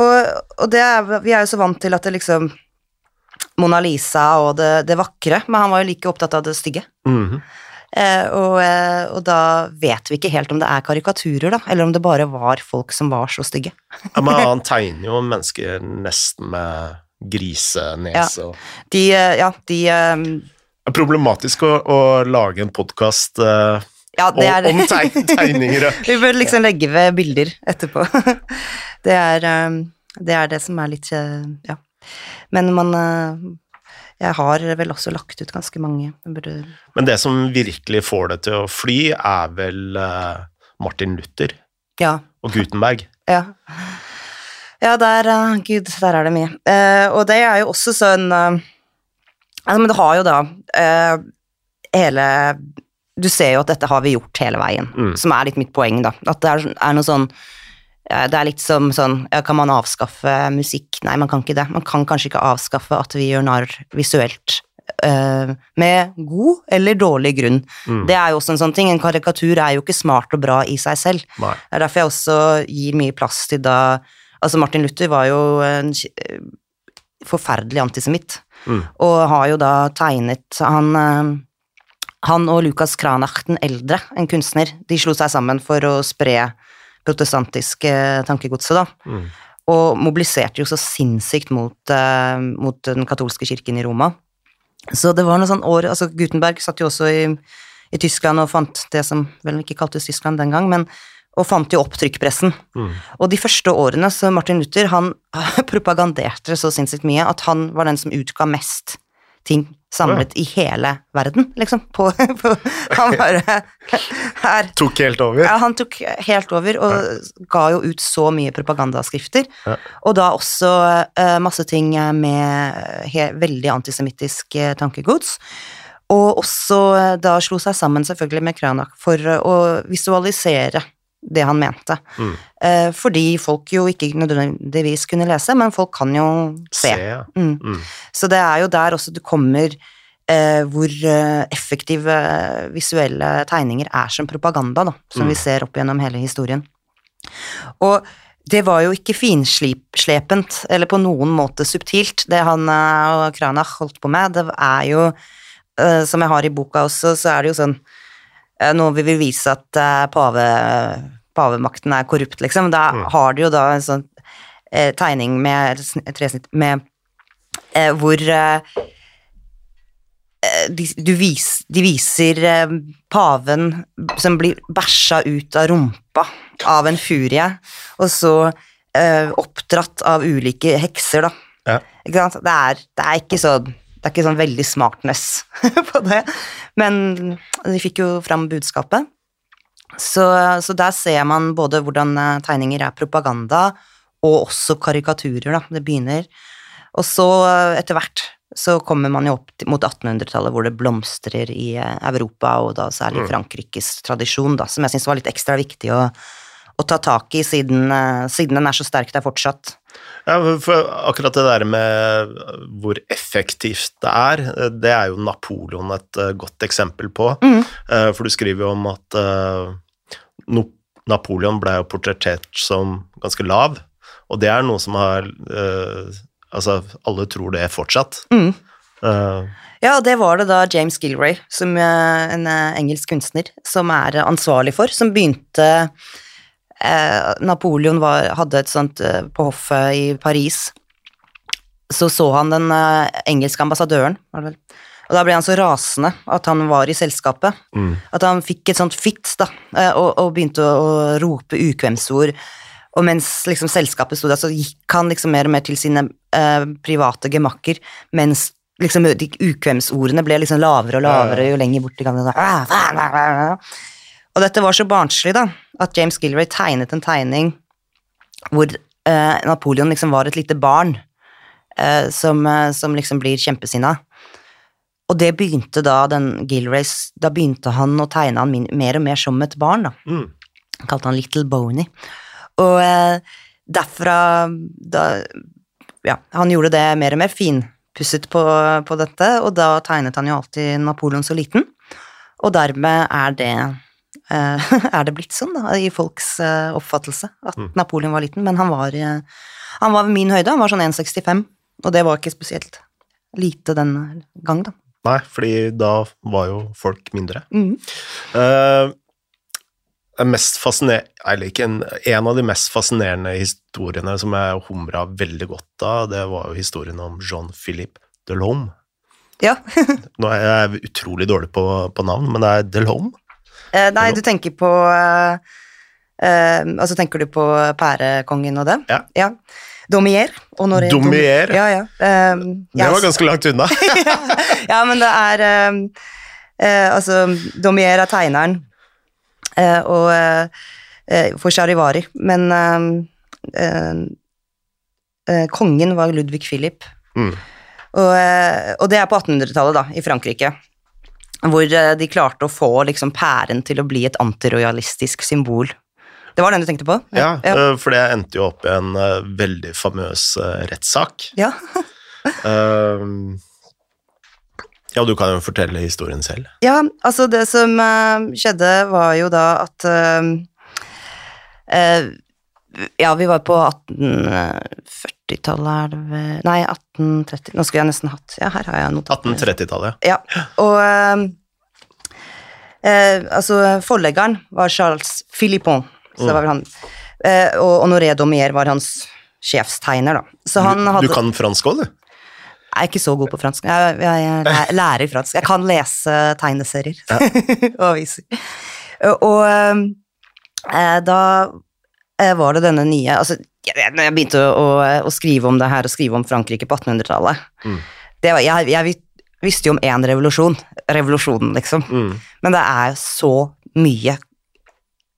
Og, og det er, vi er jo så vant til at det liksom Mona Lisa og det, det vakre, men han var jo like opptatt av det stygge. Mhm. Eh, og, eh, og da vet vi ikke helt om det er karikaturer, da, eller om det bare var folk som var så stygge. Ja, men han tegner jo mennesker nesten med grisenese og De, eh, ja, de eh, Det er problematisk å, å lage en podkast Ja, det er om teg, tegninger. Vi bør liksom legge ved bilder etterpå. Det er, eh, det er det som er litt eh, Ja. Men man eh, Jeg har vel også lagt ut ganske mange. Burde Men det som virkelig får det til å fly, er vel eh, Martin Luther Ja. og Gutenberg. Ja. Ja, der eh, Gud, der er det mye. Eh, og det er jo også sånn eh, altså, Men det har jo da eh, hele Du ser jo at dette har vi gjort hele veien, Mm. som er litt mitt poeng, da. At det er, er noe sånn det er litt som sånn Kan man avskaffe musikk? Nei, man kan ikke det. Man kan kanskje ikke avskaffe at vi gjør narr visuelt. Uh, med god eller dårlig grunn. Mm. Det er jo også en sånn ting. En karikatur er jo ikke smart og bra i seg selv. Nei. Det er derfor jeg også gir mye plass til da Altså, Martin Luther var jo en forferdelig antisemitt, Mm. og har jo da tegnet Han, uh, han og Lukas Kranach den eldre, en kunstner, de slo seg sammen for å spre protestantisk eh, tankegodset, da. Mm. Og mobiliserte jo så sinnssykt mot, eh, mot den katolske kirken i Roma. Så det var noe sånn år Altså, Gutenberg satt jo også i, i Tyskland og fant det som vel ikke kaltes Tyskland den gang, men og fant jo opp trykkpressen. Mm. Og de første årene så Martin Luther han propaganderte så sinnssykt mye at han var den som utga mest ting samlet i hele verden, liksom. På, på, han bare her. Tok helt over. Ja, han tok helt over og ga jo ut så mye propagandaskrifter. Ja. Og da også uh, masse ting med he, veldig antisemittisk uh, tankegods. Og også uh, da slo seg sammen selvfølgelig med Kranak for å visualisere det han mente. Mm. Eh, fordi folk jo ikke nødvendigvis kunne lese, men folk kan jo se. Se, ja. Mm. Mm. Så det er jo der også du kommer eh, hvor eh, effektive visuelle tegninger er som propaganda, da, som Mm. vi ser opp gjennom hele historien. Og det var jo ikke finslepent, eller på noen måte subtilt, det han eh, og Kranach holdt på med. Det er jo, eh, som jeg har i boka også, så er det jo sånn Nå vil vi vise at eh, pave, pavemakten er korrupt, liksom. Da Mm. har de jo da en sånn eh, tegning med tresnitt med eh, hvor eh, eh, de, du vis, de viser eh, paven som blir bæsja ut av rumpa av en furie, og så eh, oppdratt av ulike hekser, da. Ja. Det er, det er ikke sånn det er ikke sånn veldig smartness på det, men de fikk jo fram budskapet. Så, så der ser man både hvordan eh, tegninger er propaganda, og også karikaturer, da. Det begynner. Og så eh, etter hvert så kommer man jo opp mot 1800-tallet, hvor det blomstrer i eh, Europa, og da særlig Frankrikes tradisjon, da, som jeg syns var litt ekstra viktig å, å ta tak i, siden, siden den er så sterk der fortsatt. Ja, for akkurat det der med hvor effektivt det er, det er jo Napoleon et eh, godt eksempel på. Mm. For du skriver jo om at eh, Napoleon ble jo portrettert som ganske lav, og det er noe som har eh, Altså, alle tror det fortsatt. Mm. Uh, Ja, det var det da James Gilray, som eh, en eh, engelsk kunstner, som er eh, ansvarlig for, som begynte eh, Napoleon var, hadde et sånt eh, på hoffet i Paris. Så så han den eh, engelske ambassadøren, var det vel. Og da ble han så rasende at han var i selskapet, mm. at han fikk et sånt fits, da, eh, og, og begynte å, rope ukvemsord. Og mens liksom selskapet sto der, så gikk han liksom mer og mer til sine eh, private gemakker, mens liksom de ukvemsordene ble liksom lavere og lavere jo lenger bort i gangene. Og dette var så barnslig, da, at James Gilray tegnet en tegning hvor eh, Napoleon liksom var et lite barn eh, som, eh, som liksom blir kjempesinna. Og det begynte da den Gilrays Da begynte han å tegne han min, mer og mer som et barn, da. Mm. Han kalte han Little Boney. Og eh, derfra da, Ja, han gjorde det mer og mer finpusset på, på dette, og da tegnet han jo alltid Napoleon så liten. Og dermed er det er det blitt sånn, da, i folks eh, oppfattelse, at Mm. Napoleon var liten. Men han var, eh, han var ved min høyde, han var sånn 1,65, og det var ikke spesielt lite den gang, da. Nei, fordi da var jo folk mindre. Mm. Eh, mest fasciner- eller ikke en, en av de mest fascinerende historiene som jeg humra veldig godt av, det var jo historien om Jean-Philippe Delhomme. Ja. Nå er jeg utrolig dårlig på, på navn, men det er Delhomme. Eh, nei, du tenker på eh, eh, Altså tenker du på pærekongen og det? Ja. Domier. Honoré Daumier. Ja, ja. Eh, Det var ganske langt unna. ja, men det er eh, eh, Altså, Domier er tegneren eh, og for Charivari, men kongen var Ludvig Philip. Mm. Og, og det er på 1800-tallet, da, i Frankrike. Hvor eh, de klarte å få liksom pæren til å bli et antirojalistisk symbol. Det var den du tenkte på? Ja, ja. eh, for det endte jo opp i en eh, veldig famøs uh, rettssak. ja. Eh, ja, du kan jo fortelle historien selv. Ja, altså det som uh, skjedde var jo da at uh, Ja, vi var på 1840-tallet, er det vel Nei, 1830 Nå skulle jeg nesten hatt Ja, her har jeg notatene. 1830-tallet. Ja, og eh, eh, altså forleggeren var Charles Philippon, så det var vel han. Eh, og Honoré Domier var hans sjefstegner, da. Så han hadde du kan fransk òg, du? Jeg er ikke så god på fransk. Jeg, jeg, jeg læ- lærer fransk. Jeg kan lese tegneserier og aviser. Og eh, da var det denne nye Altså, jeg, jeg begynte å, å, skrive om det her, og skrive om Frankrike på 1800-tallet Mm. var, jeg, jeg visste jo om én revolusjon. Revolusjonen, liksom. Mm. Men det er så mye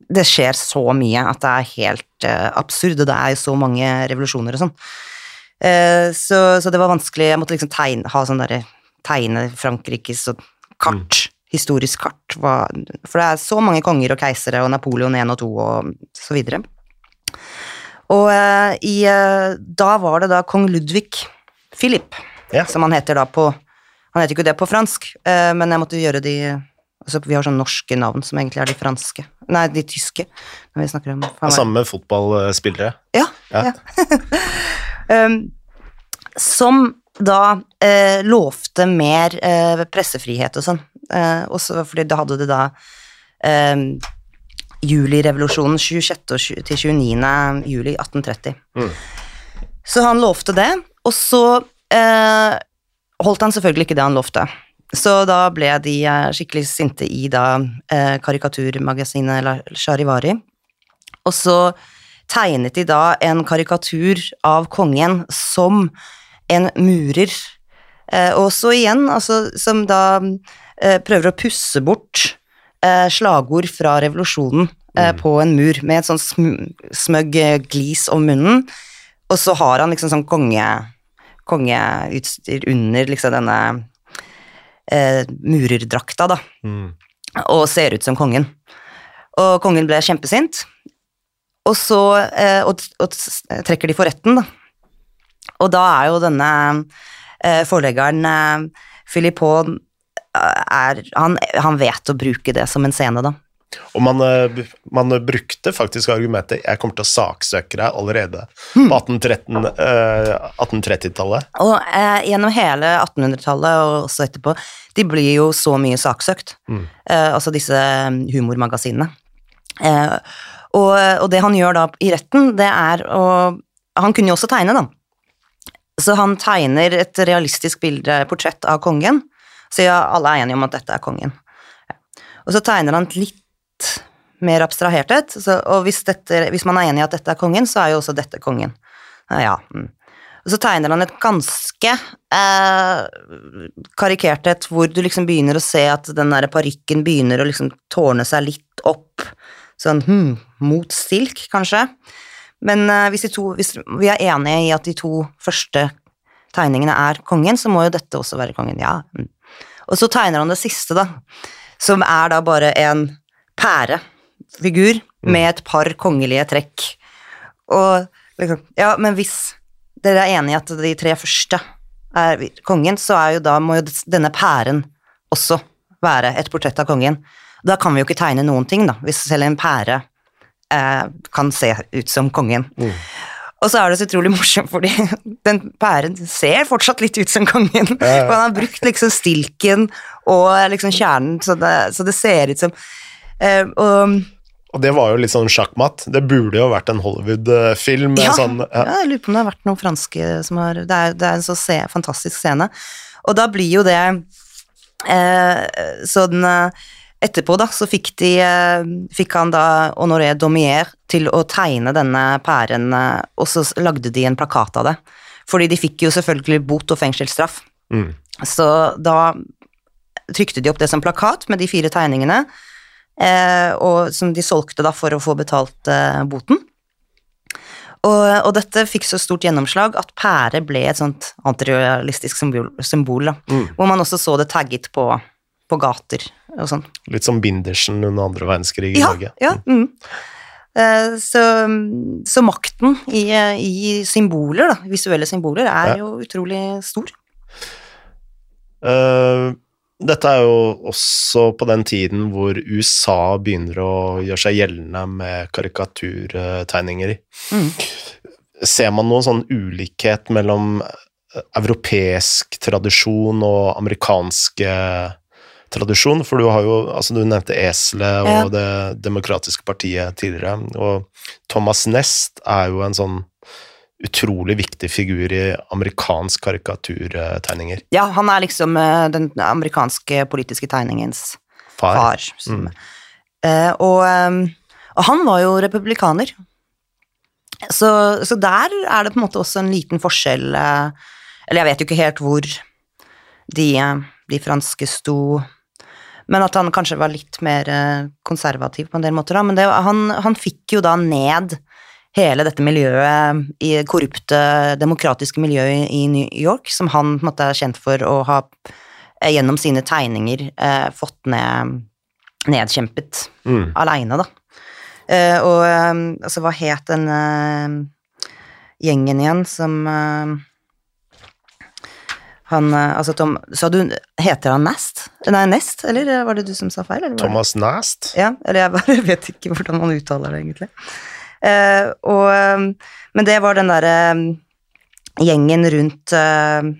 Det skjer så mye at det er helt uh, absurd, og det er jo så mange revolusjoner og sånn. Uh, så, så det var vanskelig, jeg måtte liksom tegne, ha sånn derre Tegne Frankrikes og kart, historisk kart, Var, for det er så mange konger og keisere og Napoleon 1 og 2 og så videre. Og eh, i, eh, da var det da kong Ludvig Philip, Ja. som han heter da på Han heter ikke det på fransk, eh, men jeg måtte gjøre de altså Vi har sånne norske navn som egentlig er de franske. Nei, de tyske. Når vi snakker om Samme fotballspillere. Ja. Ja. ja. um, som da eh, lovte mer eh, pressefrihet og sånn. Eh, også fordi da hadde det da eh, julirevolusjonen 26. til 29. juli 1830. Mm. Så han lovte det, og så eh, holdt han selvfølgelig ikke det han lovte. Så da ble de eh, skikkelig sinte i da eh, karikaturmagasinet Charivari. Og så tegnet de da en karikatur av kongen som en murer. Eh, og så igjen, altså, som da eh, prøver å pusse bort eh, slagord fra revolusjonen eh, på en mur, med et sånn sm smøgg eh, glis om munnen. Og så har han liksom sånn konge, kongeutstyr under liksom denne eh, murerdrakta, da, Mm. og ser ut som kongen. Og kongen ble kjempesint, og så eh, og, og trekker de for retten, da. Og da er jo denne eh, forleggeren Philippon er, han, han vet å bruke det som en scene, da. Og man, eh, man brukte faktisk argumentet 'jeg kommer til å saksøke deg' allerede Hmm. på 1813, eh, 1830-tallet. Og eh, gjennom hele 1800-tallet og også etterpå, de blir jo så mye saksøkt. Hmm. Eh, altså disse mm, humormagasinene. Eh, og, og det han gjør da i retten, det er å Han kunne jo også tegne, da. Så han tegner et realistisk bilde, portrett av kongen. Så ja, alle er enige om at dette er kongen. Ja. Og så tegner han et litt mer abstrahert et, så- og hvis, dette, hvis man er enig i at dette er kongen, så er jo også dette kongen. Ja. Mm. Og så tegner han et ganske eh, karikert et, hvor du liksom begynner å se at den der parykken begynner å liksom tårne seg litt opp, sånn hm, mot stilk, kanskje. Men eh, hvis, to, hvis vi er enige i at de to første tegningene er kongen, så må jo dette også være kongen, ja. Mm. Og så tegner han det siste, da, som er da bare en pærefigur med et par kongelige trekk. Og liksom, ja, men hvis dere er enige i at de tre første er kongen, så er jo da må jo denne pæren også være et portrett av kongen. Da kan vi jo ikke tegne noen ting, da, hvis selv en pære eh, kan se ut som kongen. Og så er det så utrolig morsomt, fordi den pæren ser fortsatt litt ut som kongen. For han har brukt liksom stilken og liksom kjernen, så det, så det ser ut som uh, og, Og det var jo litt sånn sjakkmatt. Det burde jo vært en Hollywood-film. ja, sånn, ja, ja. jeg lurer på om det har vært noen franske som har Det er, det er en så se, fantastisk scene. Og da blir jo det eh, sånn eh, Etterpå, da, så fikk de eh, Fikk han da Honoré Domier til å tegne denne pæren, eh, og så lagde de en plakat av det. Fordi de fikk jo selvfølgelig bot og fengselsstraff. Mm. Så da trykte de opp det som plakat med de fire tegningene, eh, og som de solgte da for å få betalt eh, boten. Og, og dette fikk så stort gjennomslag at pære ble et sånt antirealistisk symbol, symbol da, Mm. hvor man også så det tagget på, på gater og sånn. Litt som Bindersen under andre verdenskrig i Ja, Norge. ja. Mm. Eh, Så, så makten i, i symboler, da, visuelle symboler, er Ja. jo utrolig stor. Uh, dette er jo også på den tiden hvor USA begynner å gjøre seg gjeldende med karikaturtegninger. Mm. Ser man noen sånn ulikhet mellom europeisk tradisjon og amerikanske tradisjon? For du har jo, altså du nevnte eselet og Ja. Det demokratiske partiet tidligere, og Thomas Nest er jo en sånn utrolig viktig figur i amerikansk karikaturtegninger. Ja, han er liksom eh, den amerikanske politiske tegningens Far. far. som- Mm. Eh, og, eh, og han var jo republikaner. Så, så der er det på en måte også en liten forskjell Eller jeg vet jo ikke helt hvor de, de franske sto men at han kanskje var litt mer eh, konservativ på en del måter. Da. Men det, han, han fikk jo da ned hele dette miljøet, i korrupte, demokratiske miljøet i New York, som han på en måte er kjent for å ha eh, gjennom sine tegninger eh, fått ned, nedkjempet Mm. aleine, da. Eh, og eh, altså, hva het den eh, gjengen igjen som han eh, Altså, Tom Sa du Heter han Nest? Nei, Nest, eller var det du som sa feil? Eller Thomas Nast. ja, eller jeg bare vet ikke hvordan man uttaler det, egentlig. Eh, og, eh, men det var den derre eh, gjengen rundt eh,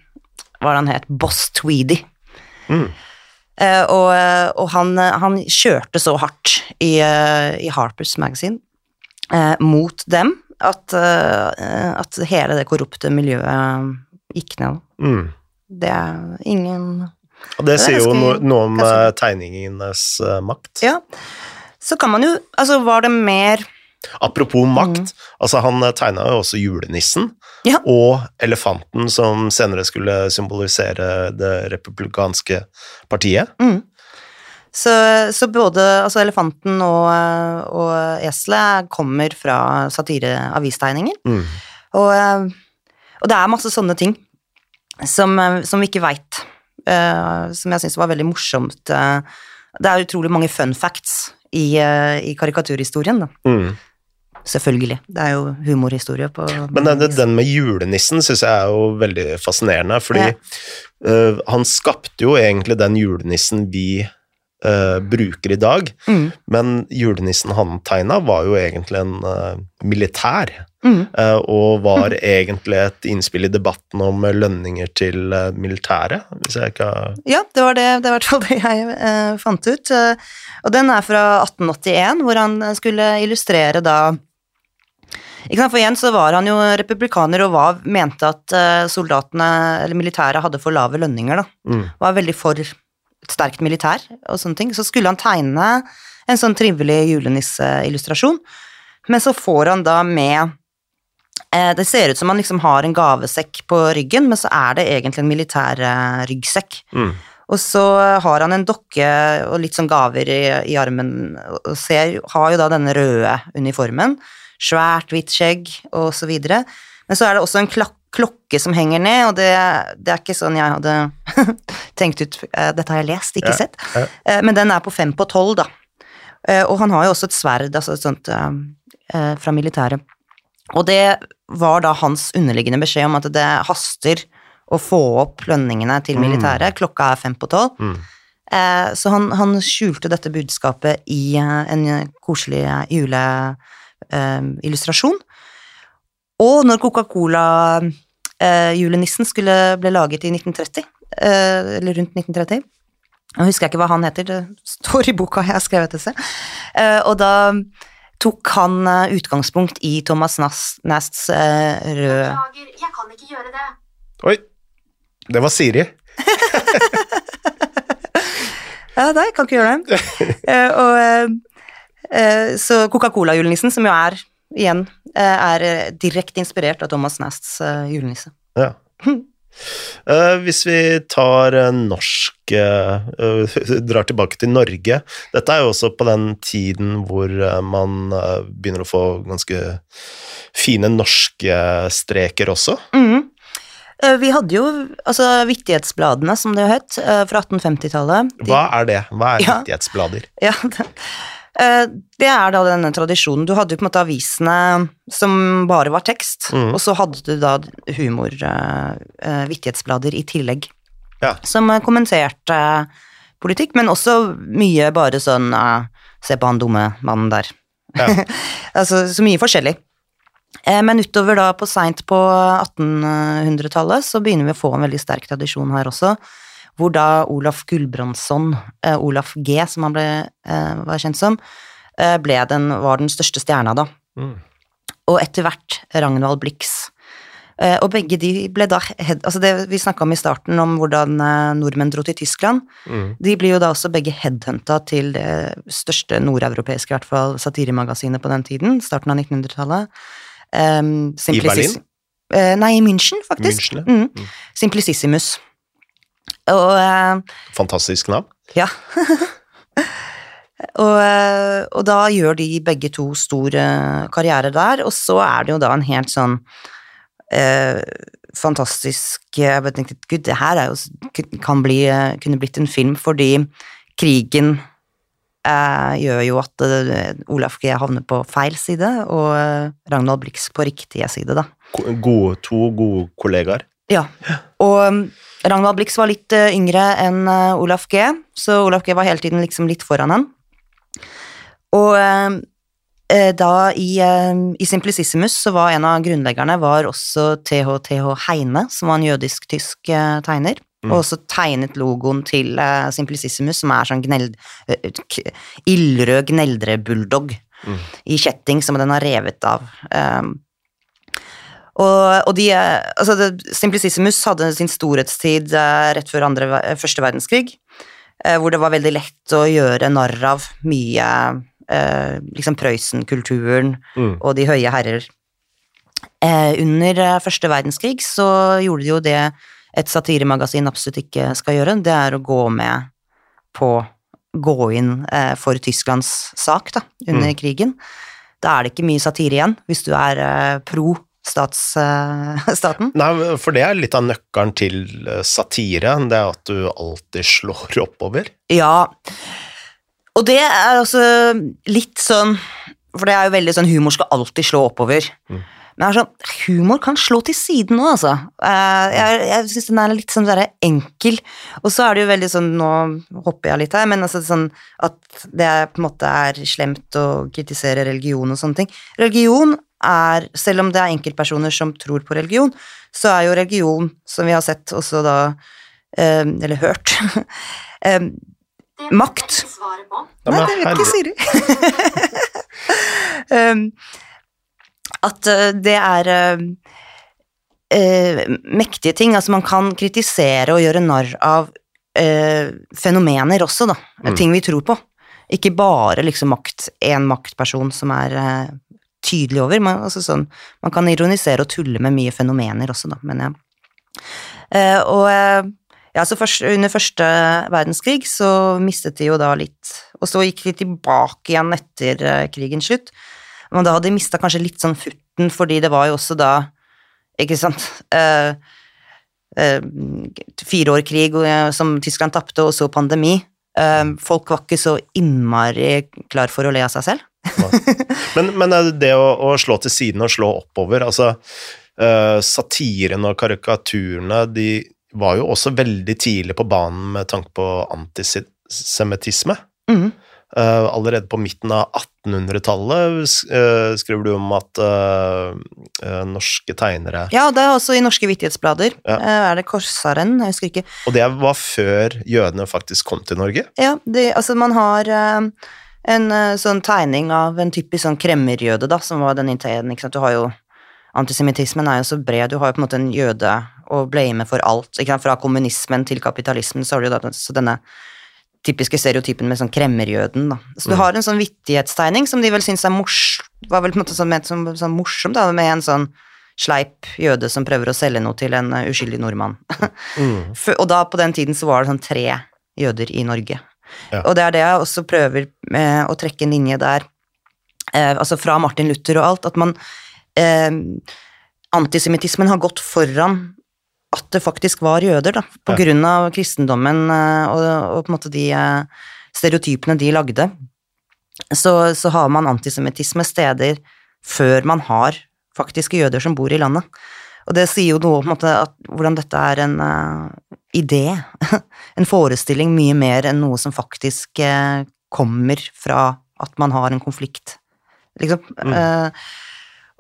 Hva var det han het? Boss Tweedy. Mm. Eh, og eh, og han, eh, han kjørte så hardt i, eh, i Harpers Magazine eh, mot dem at, eh, at hele det korrupte miljøet gikk ned. Mm. Det er ingen Og det er sier jo noe om eh, tegningenes eh, makt. Ja. Så kan man jo Altså, var det mer Apropos makt, altså han tegna jo også julenissen Ja. og elefanten som senere skulle symbolisere det republikanske partiet. Mm. Så, så både altså elefanten og, og eselet kommer fra satireavistegninger. Mm. Og, eh, og det er masse sånne ting. Som, eh, som vi ikke veit. Uh, som jeg syns var veldig morsomt. eh. det er utrolig mange fun facts i, eh, i karikaturhistorien, da. Mm. Selvfølgelig. Det er jo humorhistorie på Men den, den med julenissen syns jeg er jo veldig fascinerende, fordi Ja. uh, han skapte jo egentlig den julenissen vi eh, bruker i dag, Mm, men julenissen han tegna var jo egentlig en uh, militær, mm, Uh, og var egentlig et innspill i debatten om lønninger til uh, militæret, hvis jeg ikke har Ja, det var det, det var det jeg fant ut. Og den er fra 1881, hvor han skulle illustrere da For igjen så var han jo republikaner og var, mente at soldatene, eller militæret, hadde for lave lønninger, da. mm. Var veldig for sterkt militær og sånne ting. Så skulle han tegne en sånn trivelig julenisseillustrasjon, men så får han da med eh, Det ser ut som han liksom har en gavesekk på ryggen, men så er det egentlig en militær eh, ryggsekk. Mm. Og så har han en dokke og litt sånn gaver i, i armen, og ser, har jo da denne røde uniformen. Svært, hvitt skjegg og så videre. Men så er det også en klak klokke som henger ned, og det, det er ikke sånn jeg hadde tenkt ut eh, Dette har jeg lest, ikke Ja, sett. ja. Eh, Men den er på fem på tolv, da. Eh, Og han har jo også et sverd, altså et sånt fra militæret. Og det var da hans underliggende beskjed om at det haster å få opp lønningene til militæret. Klokka er fem på tolv. Mm. Så han, han skjulte dette budskapet i en koselig juleillustrasjon. Og når Coca-Cola-julenissen skulle ble laget i 1930, eh, eller rundt 1930 Nå husker jeg ikke hva han heter, det står i boka jeg har skrevet til seg, Eh, Og da tok han eh, utgangspunkt i Thomas Nas- Nasts eh, rød Beklager, jeg kan ikke gjøre det. Oi, det var Siri. Ja, nei, kan ikke gjøre det. Eh, og, eh, eh, så Coca-Cola-julenissen, som jo er, igjen, eh, er eh, direkte inspirert av Thomas Nasts eh, julenisse. Ja. Uh, hvis vi tar uh, norsk eh, Drar tilbake til Norge. Dette er jo også på den tiden hvor man begynner å få ganske fine norske streker også. Mhm. Eh, Vi hadde jo altså Vittighetsbladene, som det het, fra 1850-tallet. De- Hva er det? Hva er Ja. vittighetsblader? Ja, det, det er da denne tradisjonen. Du hadde jo på en måte avisene som bare var tekst, mm. og så hadde du da humor, eh, eh, vittighetsblader i tillegg, Ja. som eh, kommenterte politikk, men også mye bare sånn eh, Se på han dumme mannen der. Ja. altså så mye forskjellig. Eh, Men utover da på seint på 1800-tallet så begynner vi å få en veldig sterk tradisjon her også, hvor da Olaf Gulbrandsson, eh, Olaf G som han ble, eh, var kjent som, eh, den, var den største stjerna da. Mm. Og etter hvert Ragnvald Blix. Eh, Og begge de ble da altså det Vi snakka om i starten om hvordan eh, nordmenn dro til Tyskland. Mm. De blir jo da også begge headhunta til det største nordeuropeiske i hvert fall, satiremagasinet på den tiden, starten av 1900-tallet. Um, I Berlin? Eh, nei, i München, faktisk. München, ja. Mm. Mm. Simplicissimus. Og eh, Fantastisk navn. ja. og, eh, og da gjør de begge to stor eh, karriere der, og så er det jo da en helt sånn eh, fantastisk Jeg bare tenkte gud, det her er jo, kan bli, kunne blitt en film, fordi krigen eh, gjør jo at Olaf G havner på feil side, og Ragnvald Blix på riktige side, da. Gode, to gode kollegaer. Ja, og Ragnvald Blix var litt uh, yngre enn uh, Olaf G, så Olaf G var hele tiden liksom litt foran han. Og um, eh, da i, eh, i Simplicissimus så var en av grunnleggerne var også TH-TH Heine, som var en jødisk-tysk eh, tegner. Mm. Og også tegnet logoen til Simplicissimus, som er sånn gneld, ildrød gneldrebulldog Mm. i kjetting som den har revet av. Um, og, og de, altså det, Simplicissimus hadde sin storhetstid eh, rett før andre, eh, første verdenskrig, eh, hvor det var veldig lett å gjøre narr av mye eh, liksom Prøysen-kulturen Mm. og de høye herrer. Eh, under første verdenskrig så gjorde de jo det et satiremagasin absolutt ikke skal gjøre, det er å gå med på Gå inn eh, for Tysklands sak da, under krigen. Da er det ikke mye satire igjen, hvis du er eh, pro stats, eh, staten. Nei, for det er litt av nøkkelen til eh, satire, det er at du alltid slår oppover. Ja, og det er altså litt sånn For det er jo veldig sånn humor skal alltid slå oppover. Mm. Men sånn, humor kan slå til siden òg, altså. Eh, Jeg, jeg syns den er litt sånn der enkel. Og så er det jo veldig sånn Nå hopper jeg litt her, men altså sånn at det på en måte er slemt å kritisere religion og sånne ting. Religion er, selv om det er enkeltpersoner som tror på religion, så er jo religion, som vi har sett også da eh, Eller hørt eh, Det Makt. på. Nei, det vet ikke Siri. um, at uh, det er uh, uh, mektige ting. Altså, man kan kritisere og gjøre narr av uh, fenomener også, da. Mm. Ting vi tror på. Ikke bare liksom makt, én maktperson som er uh, tydelig over. Man, altså, sånn, man kan ironisere og tulle med mye fenomener også, da, men ja. Uh, og uh, ja, så først, under første verdenskrig så mistet de jo da litt, og så gikk de tilbake igjen etter eh, krigens slutt. Men da hadde de mista kanskje litt sånn futten, fordi det var jo også da, ikke sant eh, eh, Fire år krig eh, som Tyskland tapte, og så pandemi. Eh, folk var ikke så innmari klar for å le av seg selv. Men, men det å, å slå til siden og slå oppover, altså uh, Satiren og karikaturene, de var jo også veldig tidlig på banen med tanke på antisemittisme. Mm. Uh, allerede på midten av 1800-tallet sk- eh, skriver du om at uh, norske tegnere Ja, det er også i norske vittighetsblader. Ja. Er det Korsaren? Jeg husker ikke. Og det var før jødene faktisk kom til Norge? Ja, det, altså man har en eh, sånn tegning av en typisk sånn kremmerjøde, da, som var den ideen, ikke sant. Du har jo Antisemittismen er jo så bred, du har jo på en måte en jøde å blame for alt. Ikke sant? Fra kommunismen til kapitalismen, så har du jo da så denne typiske stereotypen med sånn kremmerjøden, da. Så du Mm. har en sånn vittighetstegning som de vel syns er mors... Var vel på en måte sånn, ment som sånn morsom, da, med en sånn sleip jøde som prøver å selge noe til en eh, uskyldig nordmann. Mm. Og da på den tiden så var det sånn tre jøder i Norge. Ja. Og det er det jeg også prøver eh, å trekke en linje der, eh, altså fra Martin Luther og alt, at man eh, Antisemittismen har gått foran at det faktisk var jøder, da, på Ja. grunn av kristendommen eh, og, og på en måte de eh, stereotypene de lagde. Så, så har man antisemittisme steder før man har faktiske jøder som bor i landet. Og det sier jo noe om at, hvordan dette er en idé, en forestilling mye mer enn noe som faktisk eh, kommer fra at man har en konflikt, liksom. Mm. Eh,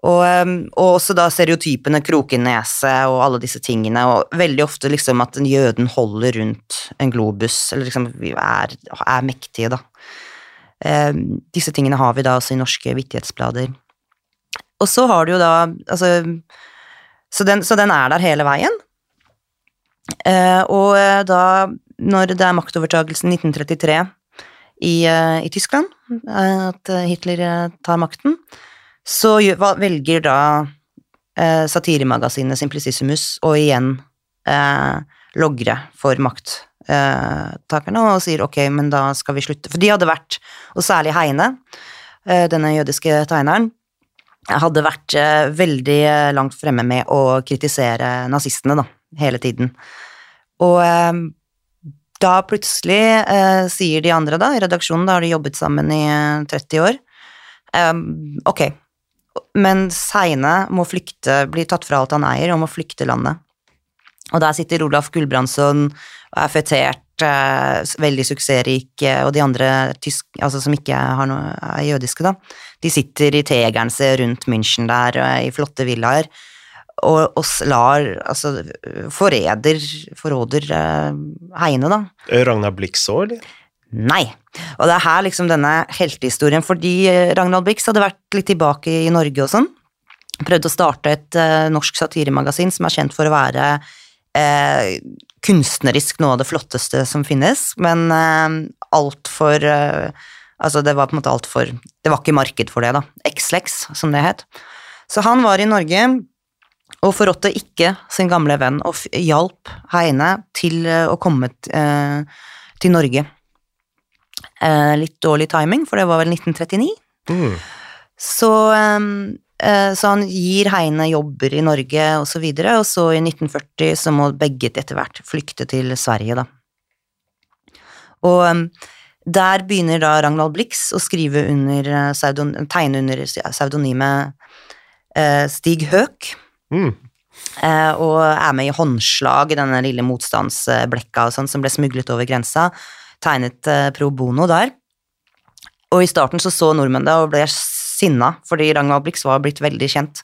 og, eh, og også da stereotypene krokenese og alle disse tingene, og veldig ofte liksom at en jøden holder rundt en globus, eller liksom er, er mektige, da. Eh, disse tingene har vi da også i norske vittighetsblader. Og så har du jo da, altså så den, så den er der hele veien. Eh, og eh, da, når det er maktovertagelsen 1933 i, eh, i Tyskland, at Hitler tar makten, så velger da satiremagasinet Simplicissimus å igjen logre for makttakerne og sier ok, men da skal vi slutte. For de hadde vært, og særlig Heine, denne jødiske tegneren, hadde vært veldig langt fremme med å kritisere nazistene, da, hele tiden. Og eh, da plutselig eh, sier de andre, da, i redaksjonen, da har de jobbet sammen i eh, 30 år, eh, ok, men Seine må flykte, bli tatt fra alt han eier, og må flykte landet. Og der sitter Olaf Gulbrandsson og er fetert, eh, veldig suksessrik, eh, og de andre tysk, altså som ikke noe, er jødiske, da, de sitter i tegernse rundt München der, eh, i flotte villaer, og, oss lar, altså, forræder, forråder eh, Heine, da. Ragnar Blix òg, eller? Nei. Og det er her liksom denne heltehistorien, fordi Ragnar Blix hadde vært litt tilbake i Norge og sånn. Prøvde å starte et eh, norsk satiremagasin som er kjent for å være eh, kunstnerisk noe av det flotteste som finnes, men eh, altfor eh, Altså, det var på en måte altfor Det var ikke marked for det, da. X-Lex, som det het. Så han var i Norge og forrådte ikke sin gamle venn, og hjalp Heine til eh, å komme eh, til Norge. Eh, litt dårlig timing, for det var vel 1939. Mm. Så, så han gir Heine jobber i Norge og så videre, og så i 1940 så må begge etter hvert flykte til Sverige, da. Og der begynner da Ragnvald Blix å skrive under tegne under pseudonymet Stig Høek, Mm. eh, og er med i håndslag i denne lille motstandsblekka og sånn som ble smuglet over grensa. Tegnet eh, pro bono der. Og i starten så så nordmenn det og ble sinna, fordi Ragnvald Blix var blitt veldig kjent.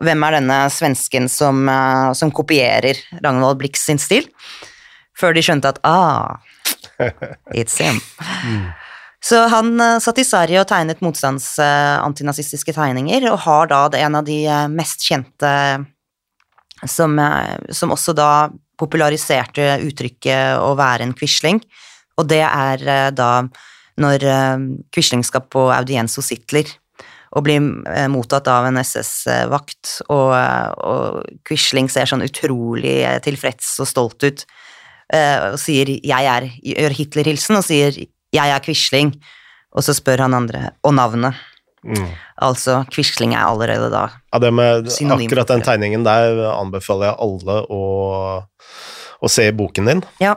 Hvem er denne svensken som, eh, som kopierer Ragnvald Blix sin stil? Før de skjønte at ah, it's him. Så han eh, satt i Sverige og tegnet motstands-antinazistiske tegninger, og har da en av de eh, mest kjente som, eh, som også da populariserte uttrykket å være en quisling, og det er eh, da når eh, Quisling skal på audiens hos Hitler og blir eh, mottatt av en SS-vakt, og, eh, og Quisling ser sånn utrolig eh, tilfreds og stolt ut, eh, og sier 'jeg er', gjør Hitler-hilsen og sier 'jeg er Quisling', og så spør han andre 'og navnet'. Mm. Altså, Quisling er allerede da Ja, det med akkurat den tegningen der anbefaler jeg alle å, å se i boken din. Ja,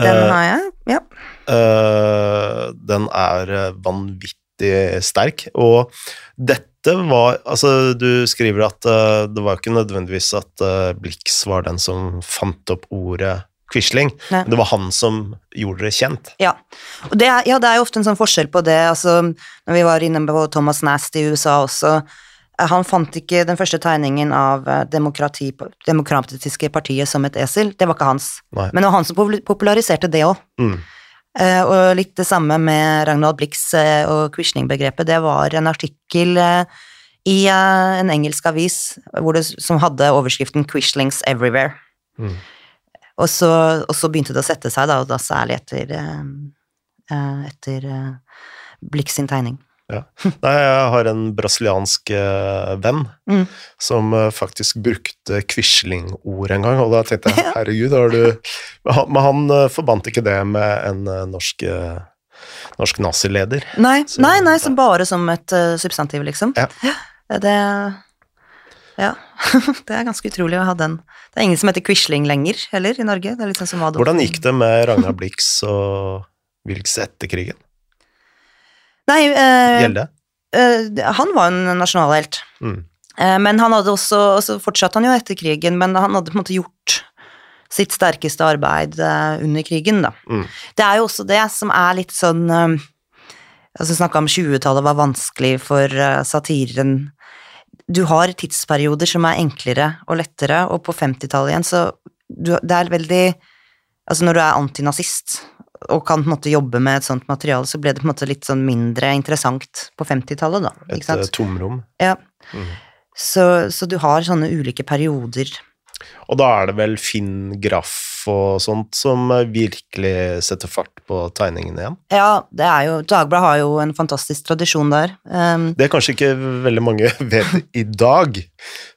den Eh, har jeg. Ja. Uh, den er vanvittig sterk, og dette var Altså, du skriver at uh, det var ikke nødvendigvis at Blix var den som fant opp ordet Quisling, men det var han som gjorde det kjent. Ja. Det er, ja, det er jo ofte en sånn forskjell på det, altså når vi var inne på Thomas Nast i USA også, eh, han fant ikke den første tegningen av eh, demokrati, demokratiske partiet som et esel, det var ikke hans. Nei. Men det var han som populariserte det òg. Mm. og litt det samme med Ragnvald Blix uh, og Quisling-begrepet, det var en artikkel uh, i eh, en engelsk avis hvor det, som hadde overskriften 'Quislings Everywhere'. Mm. Og så, og så begynte det å sette seg, da, og da særlig etter, eh, eh, etter eh, Blix sin tegning. Ja. Nei, jeg har en brasiliansk venn Mm. som faktisk brukte Quisling-ord en gang, og da tenkte jeg herregud, har du Men han- forbandt ikke det med en norsk, norsk nazileder. Nei, Så- nei, nei, så bare som et substantiv, liksom. Ja. Det Ja. det er ganske utrolig å ha den. Det er ingen som heter Quisling lenger, heller, i Norge. Det er litt sånn som Adolf. Hvordan gikk det med Ragnar Blix og Wilks etter krigen? Nei, eh, Gjelde? eh, han var en nasjonalhelt. Mm. Eh, Men han hadde også, så fortsatte han jo etter krigen, men han hadde på en måte gjort sitt sterkeste arbeid eh, under krigen, da. Mm. Det er jo også det som er litt sånn eh, Altså snakka om 20-tallet var vanskelig for eh, satiren. Du har tidsperioder som er enklere og lettere, og på 50-tallet igjen så du, Det er veldig Altså når du er antinazist og kan på en måte jobbe med et sånt materiale, så ble det på en måte litt sånn mindre interessant på 50-tallet, da. Et eh, tomrom. Ja. Mm. Så, så du har sånne ulike perioder. Og da er det vel Finn Graff og sånt som virkelig setter fart på tegningene igjen? Ja, det er jo Dagbladet har jo en fantastisk tradisjon der. Um, Det er kanskje ikke veldig mange vet i dag,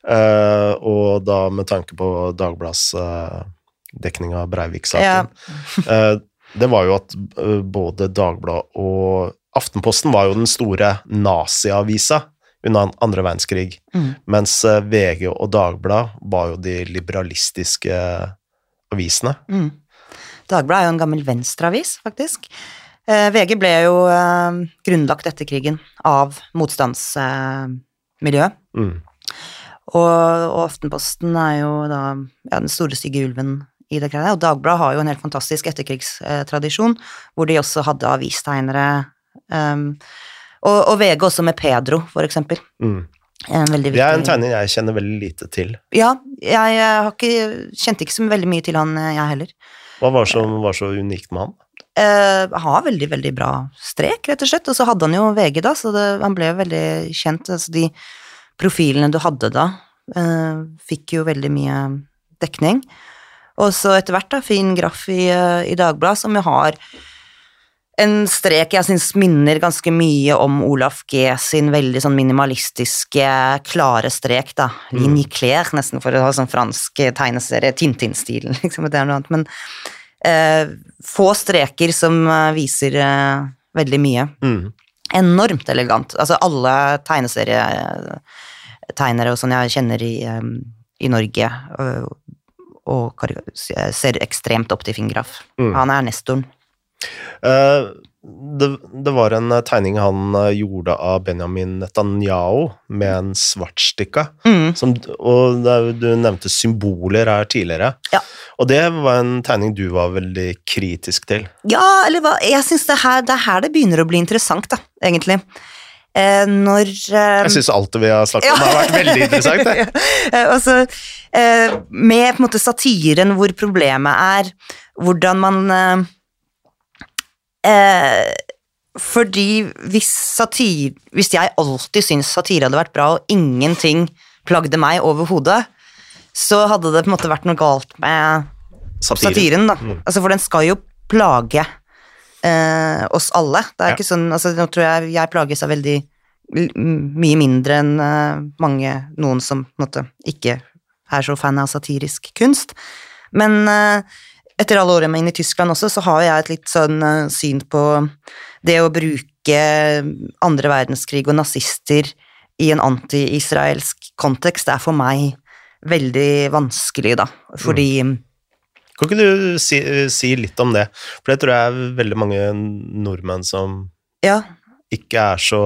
uh, og da med tanke på Dagblads uh, dekning av Breivik-saken. Eh, det var jo at både Dagbladet og Aftenposten var jo den store naziavisa under andre verdenskrig, Mm. mens eh, VG og Dagbladet var jo de liberalistiske avisene. mm. Dagbladet er jo en gammel venstreavis, faktisk. Eh, VG ble jo eh, grunnlagt etter krigen av motstandsmiljøet. Mm. og, og Aftenposten er jo da ja, den store stygge ulven i det greia. Og Dagbladet har jo en helt fantastisk etterkrigstradisjon, hvor de også hadde avistegnere. Um, og, og VG også med Pedro, for eksempel. Mm. Det er en tegning jeg kjenner veldig lite til. Ja, jeg, ikke, kjente ikke så veldig mye til han, eh, jeg heller. Hva var som var så unikt med han? Uh, han har veldig, veldig bra strek, rett og slett. Og så hadde han jo VG, da, så det, han ble jo veldig kjent. Altså, de profilene du hadde da, uh, fikk jo veldig mye dekning. Og så etter hvert, da, fin graff i, uh, i Dagbladet, som jo har en strek jeg syns minner ganske mye om Olaf G sin veldig sånn minimalistiske, klare strek, da. Ligne claire, nesten, for å ha sånn fransk tegneserie, Tintin-stilen, liksom, det er noe annet. Men eh, få streker som eh, viser eh, veldig mye. Mm. enormt elegant. Altså alle tegneserietegnere og sånn jeg kjenner i, um, i Norge, og, og ser ekstremt opp til Fingraf. Mm. Han er nestoren. Eh, det, det var en eh, tegning han eh, gjorde av Benjamin Netanyahu med en svartstikka. Mm. Som, og det, er du nevnte symboler her tidligere. Ja. Og det var en tegning du var veldig kritisk til. Ja, eller hva Jeg syns det, her- det er her det begynner å bli interessant, da, egentlig. Eh, når eh, Jeg syns alt det vi har snakket om, har vært veldig interessant. Det. Eh, altså, eh, med på en måte satiren hvor problemet er hvordan man eh, Fordi hvis satir Hvis jeg alltid syntes satire hadde vært bra, og ingenting plagde meg overhodet, så hadde det på en måte vært noe galt med Satire. satiren, da. Altså, for den skal jo plage eh, oss alle. Det er Ja. ikke sånn altså, Nå tror jeg jeg plages av veldig mye mindre enn eh, mange noen som på en måte ikke er så fan av satirisk kunst. Men eh, etter alle årene mine i Tyskland også, så har jeg et litt sånn eh, syn på det å bruke andre verdenskrig og nazister i en anti-israelsk kontekst. Det er for meg veldig vanskelig, da. Fordi Kan ikke du si, si litt om det? For det tror jeg er veldig mange nordmenn som Ja, ikke er så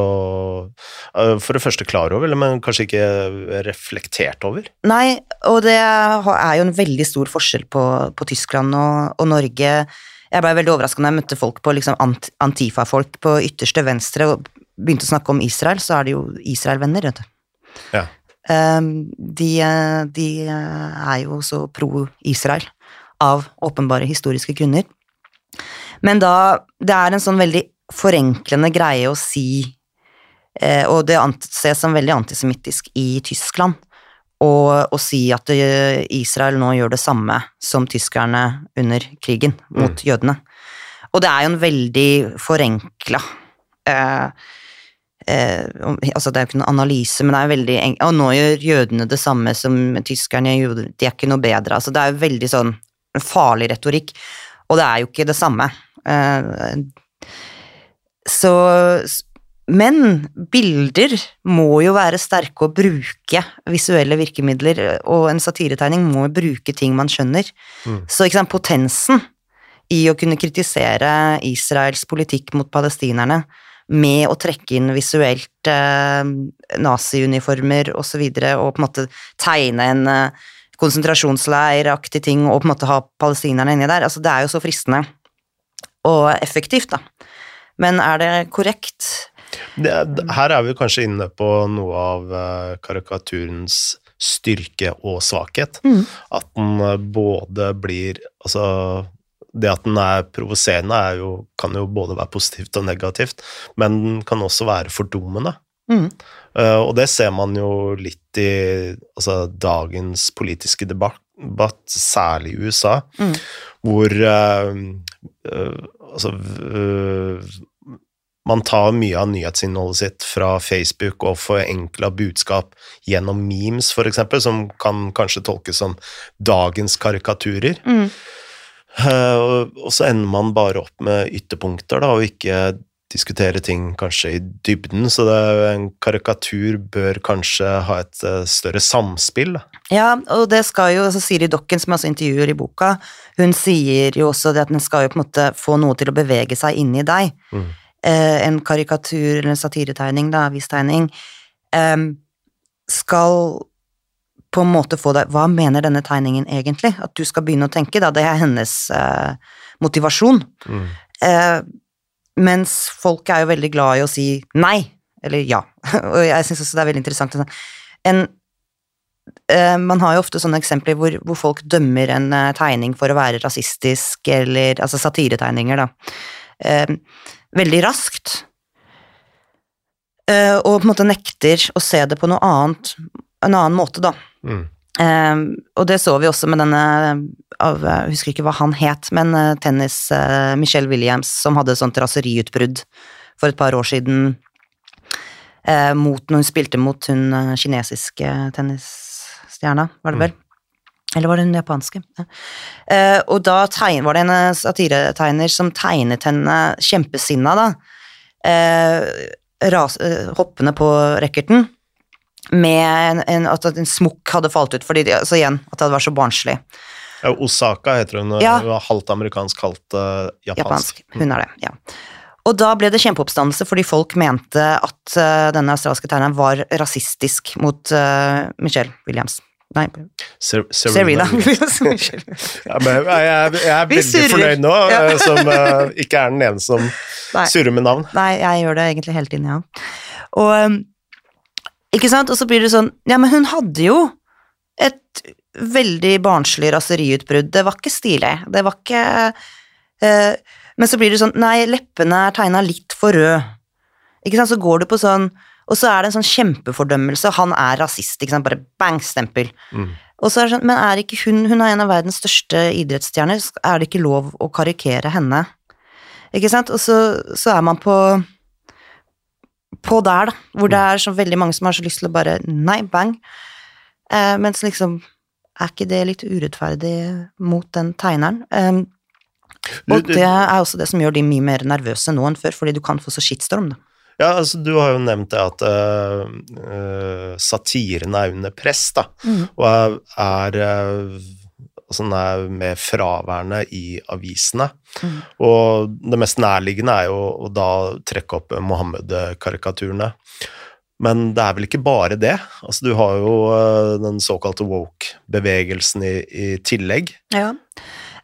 øh, For det første klar over, men kanskje ikke reflektert over. Nei, og det er jo en veldig stor forskjell på, på Tyskland og, og Norge. Jeg ble veldig overraska når jeg møtte folk på liksom Antifa-folk på ytterste venstre og begynte å snakke om Israel, så er det jo Israel-venner, vet du. Ja. Ehm, de, de er jo så pro Israel av åpenbare historiske grunner. Men da Det er en sånn veldig forenklende greie å si eh, Og det anses som veldig antisemittisk i Tyskland å si at eh, Israel nå gjør det samme som tyskerne under krigen mot jødene. Og det er jo en veldig forenkla eh, eh, altså Det er jo ikke noen analyse, men det er veldig enkelt. Og nå gjør jødene det samme som tyskerne gjorde, de er ikke noe bedre. Altså Det er jo veldig sånn farlig retorikk, og det er jo ikke det samme. Eh, så Men bilder må jo være sterke å bruke visuelle virkemidler, og en satiretegning må jo bruke ting man skjønner. Mm. Så ikke sant, potensen i å kunne kritisere Israels politikk mot palestinerne med å trekke inn visuelt eh, naziuniformer og så videre, og på en måte tegne en eh, konsentrasjonsleiraktig ting og på en måte ha palestinerne inni der, altså det er jo så fristende og effektivt, da. Men er det korrekt? Det, her er vi kanskje inne på noe av eh, karikaturens styrke og svakhet. Mm. At den eh, både blir Altså, det at den er provoserende, er kan jo både være positivt og negativt, men den kan også være fordummende. Mm. Uh, og det ser man jo litt i altså, dagens politiske debatt, særlig i USA, Mm. hvor uh, uh, altså man tar mye av nyhetsinnholdet sitt fra Facebook og forenkla budskap gjennom memes, eksempel, som kan kanskje tolkes som dagens karikaturer. Mm. Eh, og, så ender man bare opp med ytterpunkter, da, og ikke diskutere ting kanskje i dybden. Så det, en karikatur bør kanskje ha et eh, større samspill. Ja, og det skal jo, altså Siri Dokken, som jeg også intervjuer i boka, hun sier jo også det at den skal jo på en måte få noe til å bevege seg inni deg. Mm. Eh, en karikatur eller en satiretegning, da, avistegning, skal på en måte få deg Hva mener denne tegningen egentlig? At du skal begynne å tenke, da. Det er hennes eh, motivasjon. Mm. Eh, mens folk er jo veldig glad i å si nei, eller ja. Og jeg syns også det er veldig interessant. En, eh, man har jo ofte sånne eksempler hvor, hvor folk dømmer en tegning for å være rasistisk, eller altså satiretegninger, da. Eh, veldig raskt. Eh, og på en måte nekter å se det på noe annet, en annen måte, da. Mm. Eh, og det så vi også med denne av, Jeg husker ikke hva han het, men eh, tennis eh, Michelle Williams som hadde et sånt raseriutbrudd for et par år siden eh, mot når hun spilte mot hun kinesiske tennisstjerna, var det vel? Eller var det hun japanske? Ja. Eh, og da tegn, var det en eh, satiretegner som tegnet henne kjempesinna, da. eh, ras, eh, hoppende på racketen med en, en, at en smokk hadde falt ut, fordi altså igjen, at det hadde vært så barnslig. Ja, Osaka heter hun. Ja. Hun var halvt amerikansk, halvt uh, japansk. Japansk. Hun er det, ja. Og da ble det kjempeoppstandelse fordi folk mente at uh, denne australske tegneren var rasistisk mot uh, Michelle Williams. Nei, Ser, Serena Serena. Ja, men jeg, jeg, jeg er veldig fornøyd nå, Ja. eh, som uh, ikke er den ene som Nei. surrer med navn. Nei, jeg gjør det egentlig hele tiden, ja. Og um, Ikke sant? Og så blir det sånn Ja, men hun hadde jo et veldig barnslig raseriutbrudd. Det var ikke stilig. Det var ikke uh, Men så blir det sånn Nei, leppene er tegna litt for rød. Ikke sant? Så går du på sånn Og så er det en sånn kjempefordømmelse. Han er rasist, ikke sant. Bare bang-stempel. Mm. Og så er det sånn, men er ikke hun Hun er en av verdens største idrettsstjerner. Er det ikke lov å karikere henne? Ikke sant? Og så, så er man på på der, da, hvor det er så veldig mange som har så lyst til å bare nei, bang. Eh, mens liksom Er ikke det litt urettferdig mot den tegneren? Eh, og det er også det som gjør de mye mer nervøse nå enn før, fordi du kan få så shitstorm, da. Ja, altså Du har jo nevnt det at uh, satiren er under press, da. Mm. Og er, eh, altså den er mer fraværende i avisene. Mm. Og det mest nærliggende er jo å da trekke opp Mohammed-karikaturene. Men det er vel ikke bare det. Altså, du har jo uh, den såkalte woke-bevegelsen i, i tillegg. Ja.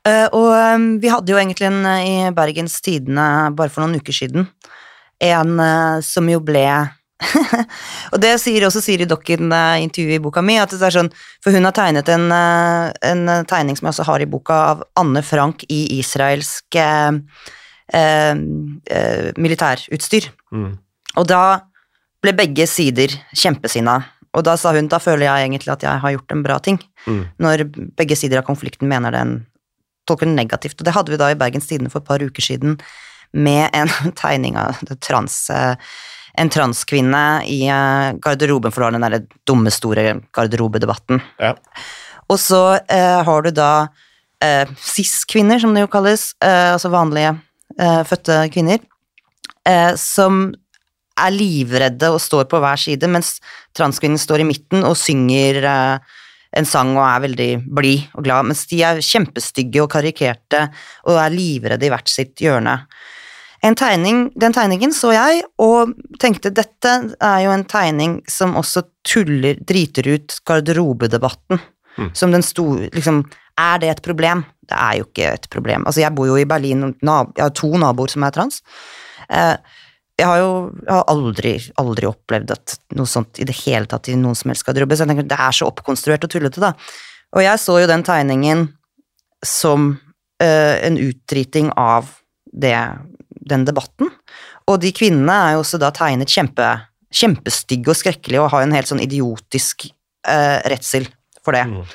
uh, og um, vi hadde jo egentlig en i Bergens Tidende bare for noen uker siden, en eh, som jo ble Og det sier også Siri Dokken i i intervjuet i boka mi, at det er sånn For hun har tegnet en, eh, en tegning som jeg også har i boka, av Anne Frank i israelsk eh, eh, eh, militærutstyr. Mm. Og da ble begge sider kjempesinna. Og da sa hun da føler jeg egentlig at jeg har gjort en bra ting. Mm. Når begge sider av konflikten mener den tolker den negativt. Og det hadde vi da i Bergens Tidende for et par uker siden med en tegning av trans, eh, en transkvinne i eh, garderoben, for du har den derre dumme, store garderobedebatten. Ja. Og så eh, har du da eh, cis-kvinner, som det jo kalles, eh, altså vanlige eh, fødte kvinner, eh, som er livredde og står på hver side, mens transkvinnen står i midten og synger en sang og er veldig blid og glad, mens de er kjempestygge og karikerte og er livredde i hvert sitt hjørne. En tegning, den tegningen så jeg, og tenkte dette er jo en tegning som også tuller, driter ut garderobedebatten. Mm. Som den store liksom, Er det et problem? Det er jo ikke et problem. Altså, jeg bor jo i Berlin, jeg har to naboer som er trans. Eh, jeg har jo jeg har aldri, aldri opplevd at noe sånt i det hele tatt i noen som helst garderobe, så jeg tenker det er så oppkonstruert og tullete, da. Og jeg så jo den tegningen som eh, en utdriting av det, den debatten. Og de kvinnene er jo også da tegnet kjempe, kjempestygge og skrekkelige og har en helt sånn idiotisk eh, redsel for det. Mm.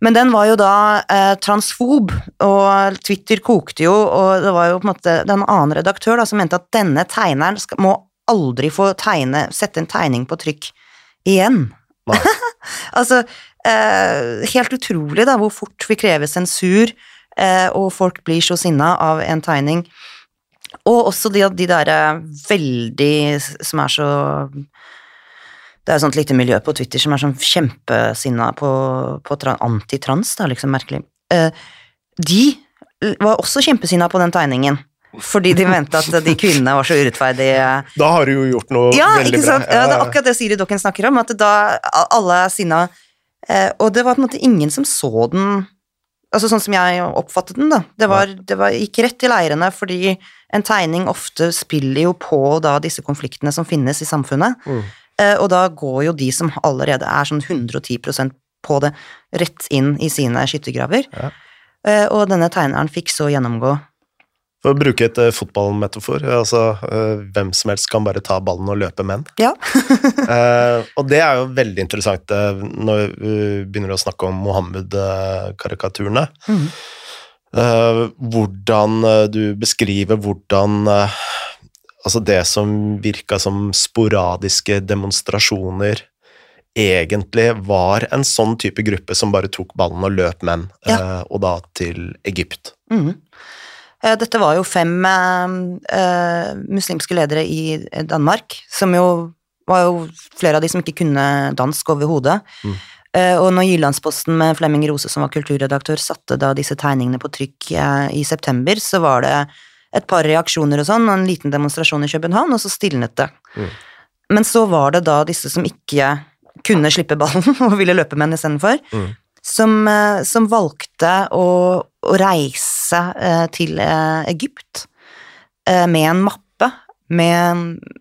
Men den var jo da eh, transfob, og Twitter kokte jo, og det var jo på en måte den annen redaktør da, som mente at denne tegneren skal, må aldri få tegne, sette en tegning på trykk igjen. Altså, eh, helt utrolig da, hvor fort vi krever sensur, eh, og folk blir så sinna av en tegning. Og også de, de der eh, veldig Som er så Det er et sånt lite miljø på Twitter som er sånn kjempesinna på, på tra- antitrans, da, liksom merkelig. Eh, de var også kjempesinna på den tegningen. Fordi de mente at de kvinnene var så urettferdige. Da har du jo gjort noe Ja, veldig bra. Ja, det er akkurat det Siri Dokken snakker om, at da alle er sinna. Eh, og det var på en måte ingen som så den Altså sånn som jeg oppfattet den, da. Det, var, det var, gikk rett i leirene, fordi en tegning ofte spiller jo på da disse konfliktene som finnes i samfunnet. Mm. Eh, og da går jo de som allerede er sånn 110% på det, rett inn i sine skyttergraver. Ja. Eh, og denne tegneren fikk så gjennomgå. For å bruke et uh, fotballmetafor, altså uh, hvem som helst kan bare ta ballen og løpe menn. Ja. uh, og det er jo veldig interessant når vi begynner å snakke om Mohammed-karikaturene. Mm. Hvordan du beskriver hvordan Altså det som virka som sporadiske demonstrasjoner, egentlig var en sånn type gruppe som bare tok ballen og løp menn, Ja. og da til Egypt. Mhm. Eh, Dette var jo fem eh, eh, muslimske ledere i Danmark, som jo var jo flere av de som ikke kunne dansk overhodet. Mm. Eh, og når Jyllandsposten med Flemming Rose, som var kulturredaktør, satte da disse tegningene på trykk eh, i september, så var det et par reaksjoner og sånn, og en liten demonstrasjon i København, og så stilnet det. Mm. Men så var det da disse som ikke kunne slippe ballen og ville løpe med den istedenfor, Mm. Som, eh, som valgte å, å reise eh, til eh, Egypt med en mappe med,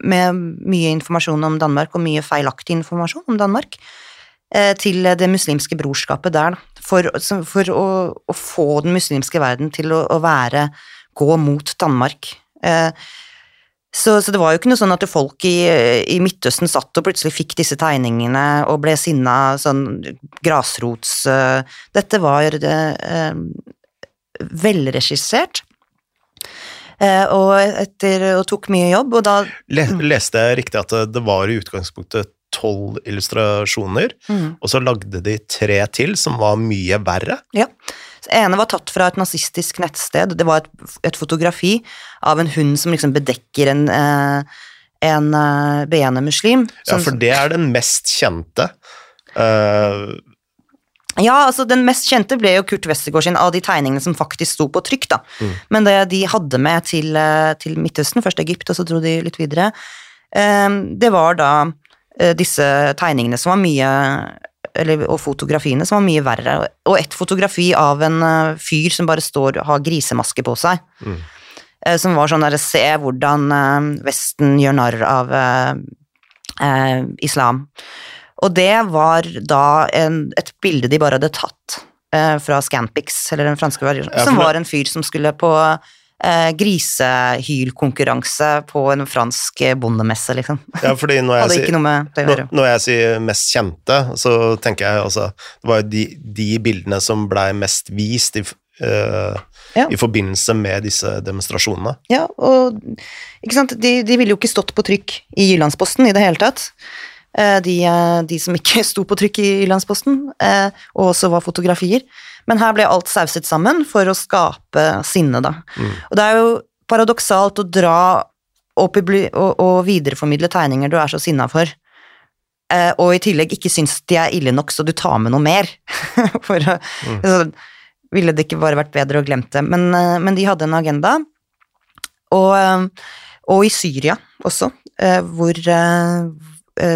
med mye informasjon om Danmark, og mye feilaktig informasjon om Danmark, til det muslimske brorskapet der, for, for å, å få den muslimske verden til å, å være gå mot Danmark. Så, så det var jo ikke noe sånn at folk i, i Midtøsten satt og plutselig fikk disse tegningene og ble sinna sånn grasrots... uh, dette var uh, velregissert. Uh, og, etter, og tok mye jobb, og da Le, leste jeg riktig at det, det var i utgangspunktet tolv illustrasjoner, mm. og så lagde de tre til som var mye verre? Ja. Så ene var tatt fra et nazistisk nettsted. Det var et, et fotografi av en hund som liksom bedekker en, eh, en eh, beende muslim. Ja, for det er den mest kjente. Uh... Ja, altså Den mest kjente ble jo Kurt Westergaard sin av de tegningene som faktisk sto på trykk. da. Mm. Men det de hadde med til, eh, til Midtøsten, først Egypt, og så dro de litt videre, eh, det var da eh, disse tegningene som var mye eller, og fotografiene som var mye verre. Og et fotografi av en eh, fyr som bare står og har grisemaske på seg. Mm. Eh, Som var sånn derre Se hvordan eh, Vesten gjør narr av eh, islam. Og det var da en, et bilde de bare hadde tatt eh, fra Scampix, eller den franske variasjonen, Ja, som var en fyr som skulle på eh, grisehylkonkurranse på en fransk bondemesse, liksom. ja, fordi når jeg, sier, når, når jeg sier mest kjente, så tenker jeg altså Det var jo de, de bildene som blei mest vist i, eh, Ja. i forbindelse med disse demonstrasjonene. Ja, og ikke sant, de, de ville jo ikke stått på trykk i Jyllandsposten i det hele tatt. Eh, De, eh, de som ikke sto på trykk i Jyllandsposten, eh, og også var fotografier. Men her ble alt sauset sammen for å skape sinne, da. Mm. Og det er jo paradoksalt å dra og, bly og, og videreformidle tegninger du er så sinna for, og i tillegg ikke syns de er ille nok, så du tar med noe mer. for Mm. så ville det ikke bare vært bedre å glemt det. Men, men de hadde en agenda. Og, og i Syria også, hvor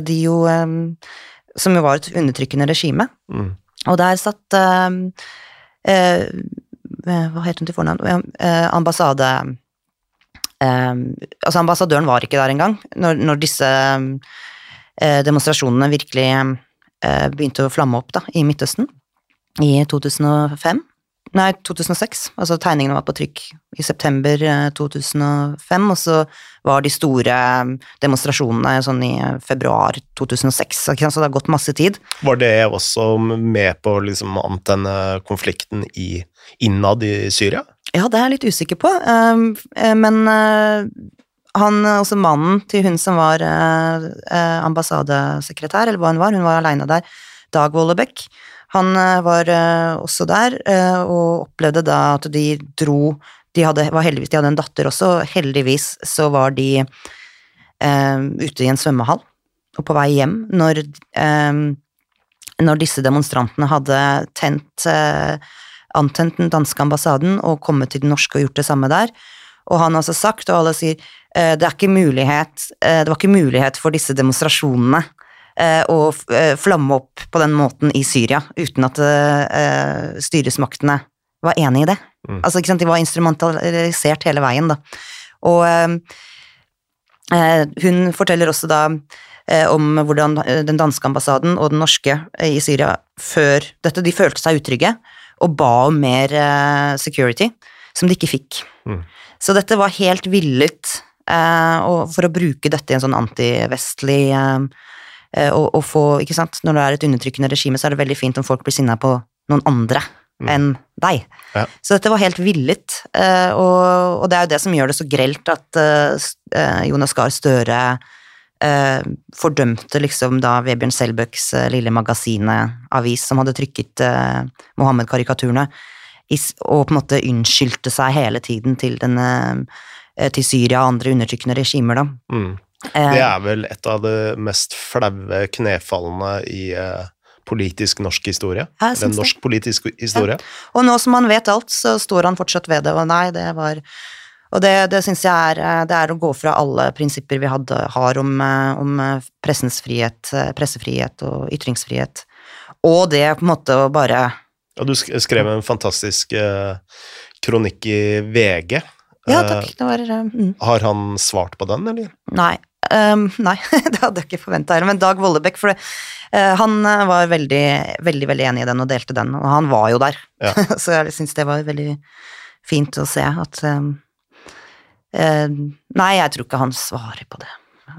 de jo eh, Som jo var et undertrykkende regime. Mm. Og der satt eh, eh, Hva het hun til fornavn? Eh, ambassade eh, Altså, ambassadøren var ikke der engang når, når disse eh, demonstrasjonene virkelig eh, begynte å flamme opp da, i Midtøsten i 2005. Nei, 2006. Altså tegningene var på trykk i september eh, 2005, og så var de store eh, demonstrasjonene sånn i eh, februar 2006, så det har gått masse tid. Var det også med på å liksom antenne konflikten i, innad i Syria? Ja, det er jeg litt usikker på, um, eh, men eh, han, også mannen til hun som var eh, eh, ambassadesekretær, eller hva hun var, hun var aleine der, Dag Wollebekk, han eh, var eh, også der, eh, og opplevde da at de dro De hadde, var heldigvis, de hadde en datter også, og heldigvis så var de eh, ute i en svømmehall og på vei hjem når, eh, når disse demonstrantene hadde tent eh, antent den danske ambassaden og kommet til den norske og gjort det samme der. Og han har altså sagt, og alle sier, det, er ikke mulighet, det var ikke mulighet for disse demonstrasjonene eh, å eh, flamme opp på den måten i Syria, uten at eh, styresmaktene var enig i det. Mm. Altså, ikke sant, de var instrumentalisert hele veien, da. Og eh, eh, hun forteller også da eh, om hvordan eh, den danske ambassaden og den norske eh, i Syria før dette, de følte seg utrygge og ba om mer eh, security, som de ikke fikk. Mm. Så dette var helt villet, eh, og for å bruke dette i en sånn antivestlig eh, eh, og, og få, ikke sant, Når det er et undertrykkende regime, så er det veldig fint om folk blir sinna på noen andre Mm. enn deg. Ja. Så dette var helt villet, eh, og, og det er jo det som gjør det så grelt at eh, eh, Jonas Gahr Støre eh, fordømte liksom da Vebjørn Selbøks eh, lille magasinet avis som hadde trykket eh, Mohammed-karikaturene og på en måte unnskyldte seg hele tiden til, denne, eh, til Syria og andre undertrykkende regimer, da. Mm. Eh, Det er vel et av de mest flaue knefallene i eh, politisk norsk historie. Den norsk politisk historie. Og nå som han vet alt, så står han fortsatt ved det, og nei, det var Og det, det syns jeg er eh, Det er å gå fra alle prinsipper vi hadde, har om, eh, om eh, pressens frihet, eh, pressefrihet og ytringsfrihet, og det på en måte å bare Og du skrev en fantastisk eh, kronikk i VG. Ja, Eh, takk, det var eh, mm. har han svart på den, eller? Nei. Ehm, nei, det hadde jeg ikke forventa heller. Men Dag Vollebekk, for det, uh, han eh, var veldig, veldig veldig enig i den og delte den, og han var jo der. Ja. Så jeg syns det var veldig fint å se at um, uh, Nei, jeg tror ikke han svarer på det.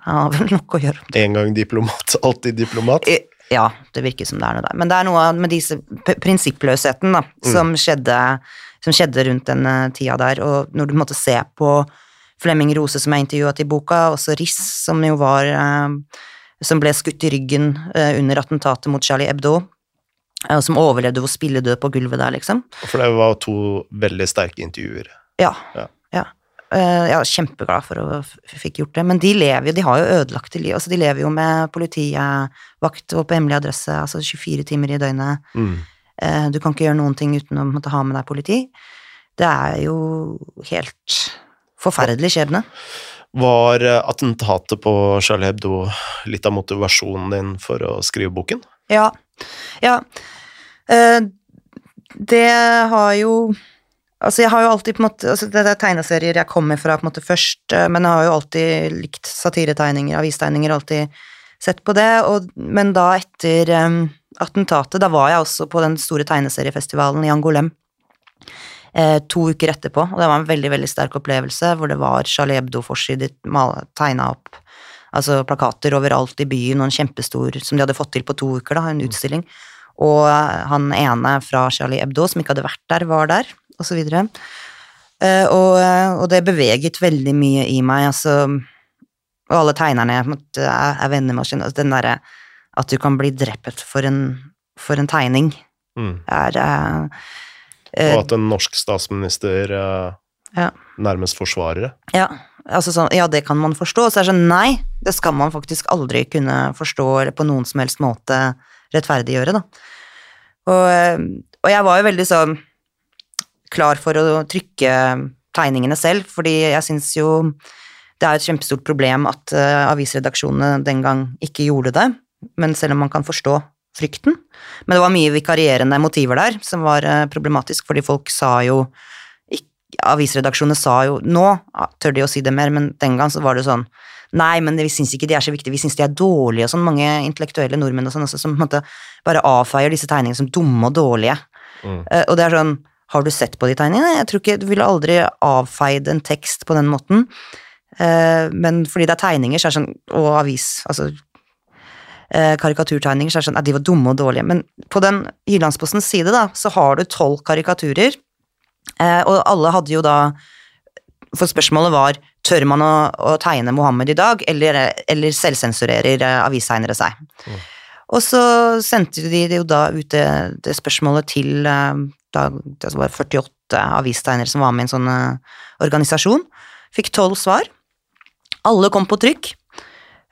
Han har vel nok å gjøre. En gang diplomat, alltid diplomat. I, Ja, det virker som det er noe der. Men det er noe med disse prinsippløsheten da, som, skjedde, som skjedde rundt den tida der. Og når du måtte se på Flemming Rose, som jeg intervjua til boka, også Riss, som jo var eh, Som ble skutt i ryggen eh, under attentatet mot Charlie Hebdo. eh, som overlevde å spille død på gulvet der, liksom. For det var to veldig sterke intervjuer. Ja. Ja. ja. Jeg er kjempeglad for å fikk gjort det. Men de lever jo, de har jo ødelagte liv. Altså, de lever jo med politivakt og på hemmelig adresse, altså 24 timer i døgnet. Mm. Du kan ikke gjøre noen ting uten å måtte ha med deg politi. Det er jo helt forferdelig skjebne. Var eh, attentatet på Charlie Hebdo litt av motivasjonen din for å skrive boken? Ja. Ja. Eh, det har jo Altså, jeg har jo alltid på en måte altså Det er tegneserier jeg kommer fra på en måte først, eh, men jeg har jo alltid likt satiretegninger, avistegninger, alltid sett på det, og, men da etter attentatet, da var jeg også på den store tegneseriefestivalen i Angolem eh, to uker etterpå, og det var en veldig, veldig sterk opplevelse, hvor det var Charlie Hebdo-forsider tegna opp altså plakater overalt i byen, og en kjempestor, som de hadde fått til på to uker, da, en utstilling. Og eh, han ene fra Charlie Hebdo, som ikke hadde vært der, var der, og så videre. Eh, og, eh, og det beveget veldig mye i meg, altså Og alle tegnerne på er, er venner med, altså, den derre at du kan bli drept for en, for en tegning, Mm. er eh, Og at en norsk statsminister eh, Ja. nærmest forsvarer det. Ja, altså sånn, ja, det kan man forstå. Så er det sånn, nei, det skal man faktisk aldri kunne forstå eller på noen som helst måte rettferdiggjøre, da. Og, eh, og jeg var jo veldig sånn klar for å trykke tegningene selv, fordi jeg syns jo det er et kjempestort problem at uh, avisredaksjonene den gang ikke gjorde det, men selv om man kan forstå frykten. Men det var mye vikarierende motiver der som var eh, problematisk, fordi folk sa jo Avisredaksjonene sa jo Nå tør de å si det mer, men den gang så var det sånn Nei, men vi syns ikke de er så viktige, vi syns de er dårlige og sånn. Mange intellektuelle nordmenn og sånn også, som på en måte bare avfeier disse tegningene som dumme og dårlige. Mm. Uh, og det er sånn Har du sett på de tegningene? Jeg tror ikke Du ville aldri avfeid en tekst på den måten. Uh, men fordi det er tegninger, så er det sånn Og avis, altså eh, karikaturtegninger, så er det sånn at de var dumme og dårlige. Men på den Jyllandspostens side, da, så har du tolv karikaturer, eh, og alle hadde jo da For spørsmålet var tør man å, å tegne Mohammed i dag, eller, eller selvsensurerer eh, avistegnere seg. Og så sendte de jo da ut det, det spørsmålet til eh, da, det var 48 avistegnere som var med i en sånn eh, organisasjon. Fikk tolv svar. Alle kom på trykk.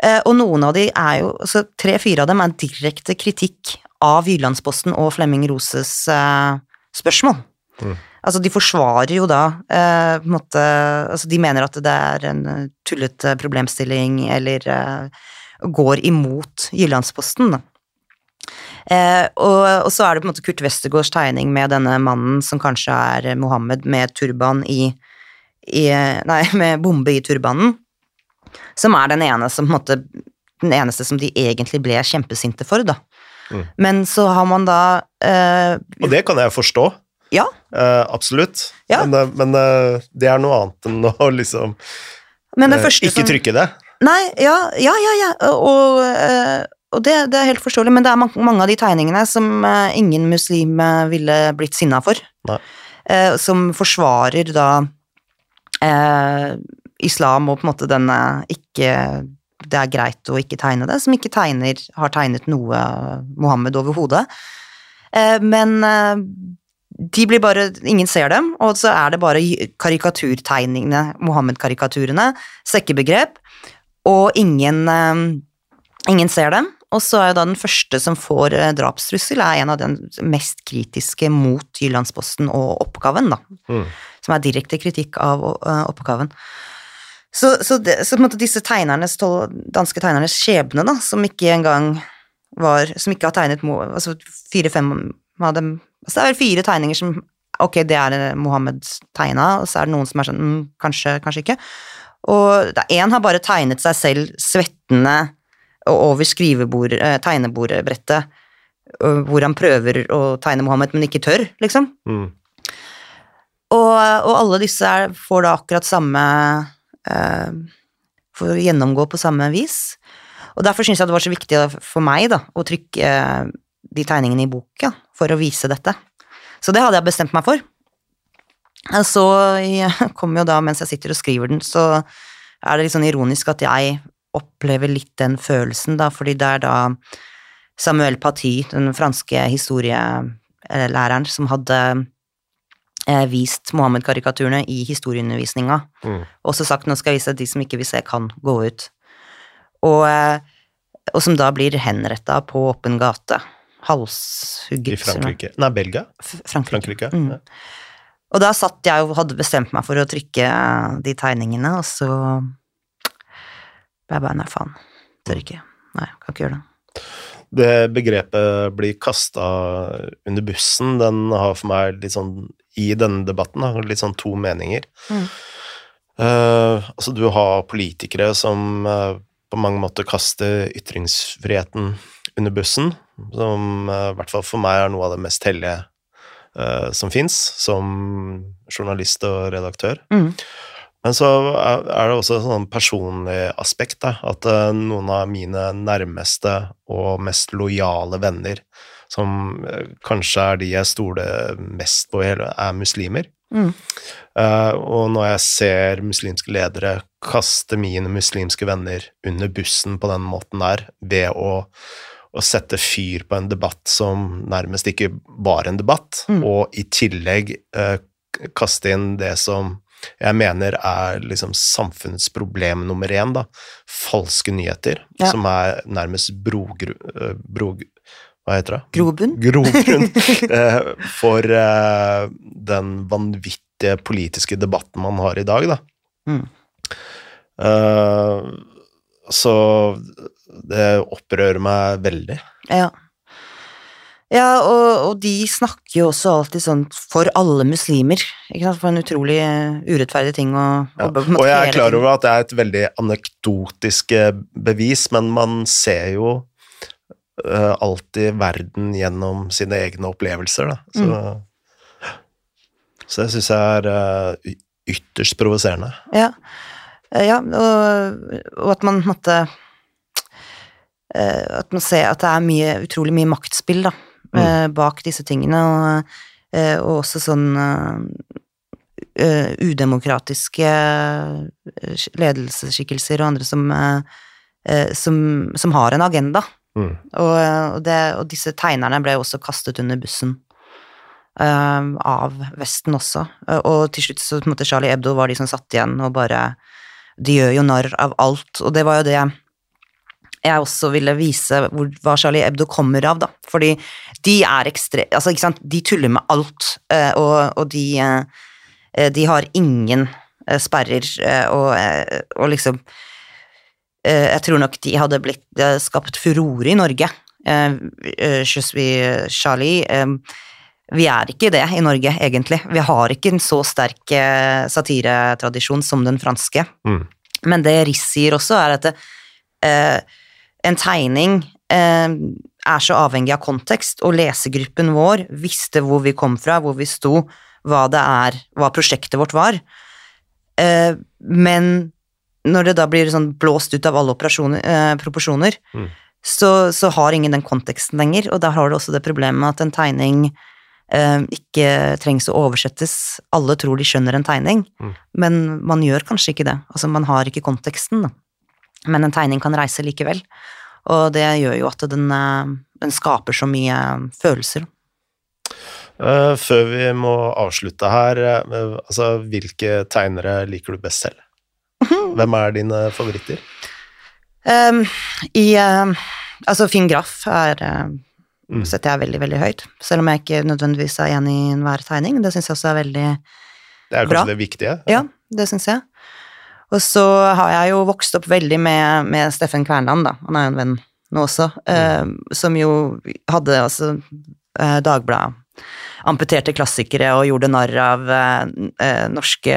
Eh, og noen av de er jo altså Tre-fire av dem er direkte kritikk av Jyllandsposten og Flemming Roses eh, spørsmål. Mm. Altså, de forsvarer jo da eh, på en måte Altså, de mener at det er en eh, tullete problemstilling, eller eh, går imot Jyllandsposten, da. Eh, og, og så er det på en måte Kurt Westergaards tegning med denne mannen som kanskje er Mohammed med turban i, i Nei, med bombe i turbanen, som er den ene som på en måte Den eneste som de egentlig ble kjempesinte for, da. Mm. Men så har man da eh, Og det kan jeg forstå. Ja, eh, absolutt. Ja. Men, eh, men eh, det er noe annet enn å liksom eh, ikke som trykke det. Nei, ja, ja, ja, ja. og, eh, og det, det er helt forståelig, men det er ma- mange av de tegningene som ingen muslim ville blitt sinna for. Nei. Som forsvarer da islam og på en måte denne ikke Det er greit å ikke tegne det, som ikke tegner, har tegnet noe Mohammed overhodet. Eh, men eh, de blir bare Ingen ser dem, og så er det bare karikaturtegningene, Mohammed-karikaturene, sekkebegrep, og ingen, eh, ingen ser dem. Og så er jo da den første som får drapstrussel, er en av den mest kritiske mot Jyllandsposten og oppgaven, da. Mm. Som er direkte kritikk av oppgaven. Så, så, det, så disse tegnernes, danske tegnernes skjebne, da, som ikke engang var Som ikke har tegnet altså fire-fem av dem altså Det er vel fire tegninger som Ok, det er Mohammed tegna, og så er det noen som er sånn mm, Kanskje, kanskje ikke. Og én har bare tegnet seg selv svettende over eh, tegnebordbrettet, hvor han prøver å tegne Mohammed, men ikke tør, liksom. Mm. Og, og alle disse får da akkurat samme eh, å gjennomgå på samme vis. Og derfor syns jeg det var så viktig for meg da, å trykke eh, de tegningene i boka for å vise dette. Så det hadde jeg bestemt meg for. Så kommer jo da, mens jeg sitter og skriver den, så er det litt sånn ironisk at jeg opplever litt den følelsen, da, fordi det er da Samuel Paty, den franske historielæreren, som hadde vist Mohammed-karikaturene i historieundervisninga, Mm. og så sagt nå skal jeg vise at de som ikke vil se, kan gå ut. Og, eh, og som da blir henretta på åpen gate. Halshugget. I Frankrike Nei, Belgia? Frankrike. Frankrike. Mm. Ja. Og da satt jeg og hadde bestemt meg for å trykke eh, de tegningene, og så ble jeg bare nei, faen. Tør ikke. Nei, kan ikke gjøre det. Det begrepet blir kasta under bussen, den har for meg litt sånn I denne debatten Da, litt sånn to meninger. Mm. Uh, altså, du har politikere som uh, på mange måter kaster ytringsfriheten under bussen, som uh, i hvert fall for meg er noe av det mest hellige som fins, som journalist og redaktør. Mm. Men så er er det også et sånn personlig aspekt, da, at noen av mine nærmeste og mest lojale venner, som eh, kanskje er de jeg stoler mest på, i hele, er muslimer. Mm. Uh, og når jeg ser muslimske ledere kaste mine muslimske venner under bussen på den måten der, ved å, å sette fyr på en debatt som nærmest ikke var en debatt, Mm. og i tillegg uh, kaste inn det som jeg mener er liksom samfunnets problem nummer én, da. Falske nyheter, Ja. som er nærmest brogru... brog... Hva heter det? Grobunn? grobunn eh, for eh, den vanvittige politiske debatten man har i dag, da. Mm. Eh, så det opprører meg veldig. Ja. Ja, og, og de snakker jo også alltid sånn for alle muslimer, ikke sant, for en utrolig urettferdig ting å, Ja. å Og jeg er klar over at det er et veldig anekdotisk bevis, men man ser jo eh, alltid verden gjennom sine egne opplevelser, da. Så, Mm. så det syns jeg er eh, ytterst provoserende. Ja, Eh, ja og, og at man måtte At man ser at det er mye, utrolig mye maktspill da, mm. bak disse tingene, og, og også sånn udemokratiske ledelsesskikkelser og andre som, som, som har en agenda. Mm. Og, og, det, og disse tegnerne ble jo også kastet under bussen uh, av Vesten også. Uh, Og til slutt så på en måte Charlie Hebdo var de som satt igjen og bare De gjør jo narr av alt, og det var jo det jeg også ville vise hvor, hva Charlie Hebdo kommer av, da. Fordi de er ekstre... Altså, ikke sant, de tuller med alt, uh, og, og de eh, De har ingen eh, sperrer, eh, og, eh, og liksom eh, Jeg tror nok de hadde blitt eh, skapt furore i Norge. Eh, eh, Je Charlie. eh, vi er ikke det i Norge, egentlig. Vi har ikke en så sterk eh, satiretradisjon som den franske. Mm. Men det Riss sier også, er at det, eh, en tegning eh, er så avhengig av kontekst, og lesegruppen vår visste hvor vi kom fra, hvor vi sto, hva det er, hva prosjektet vårt var. Eh, men når det da blir sånn blåst ut av alle eh, proporsjoner, Mm. så, så har ingen den konteksten lenger, og da har du også det problemet at en tegning eh, ikke trengs å oversettes. Alle tror de skjønner en tegning, Mm. men man gjør kanskje ikke det. Altså, man har ikke konteksten, da. Men en tegning kan reise likevel. Og det gjør jo at den, eh, den skaper så mye følelser. Eh, før vi må avslutte her, eh, altså hvilke tegnere liker du best selv? Hvem er dine favoritter? Um, I uh, Altså, Finn Graff er uh, Mm. setter jeg veldig, veldig høyt. Selv om jeg ikke nødvendigvis er enig i enhver tegning. Det syns jeg også er veldig Det er kanskje Bra. det viktige. Ja, det syns jeg. Og så har jeg jo vokst opp veldig med, med Steffen Kvernland, da. Han er jo en venn nå også, eh, som jo hadde altså eh, Dagbladet amputerte klassikere og gjorde narr av eh, eh, norske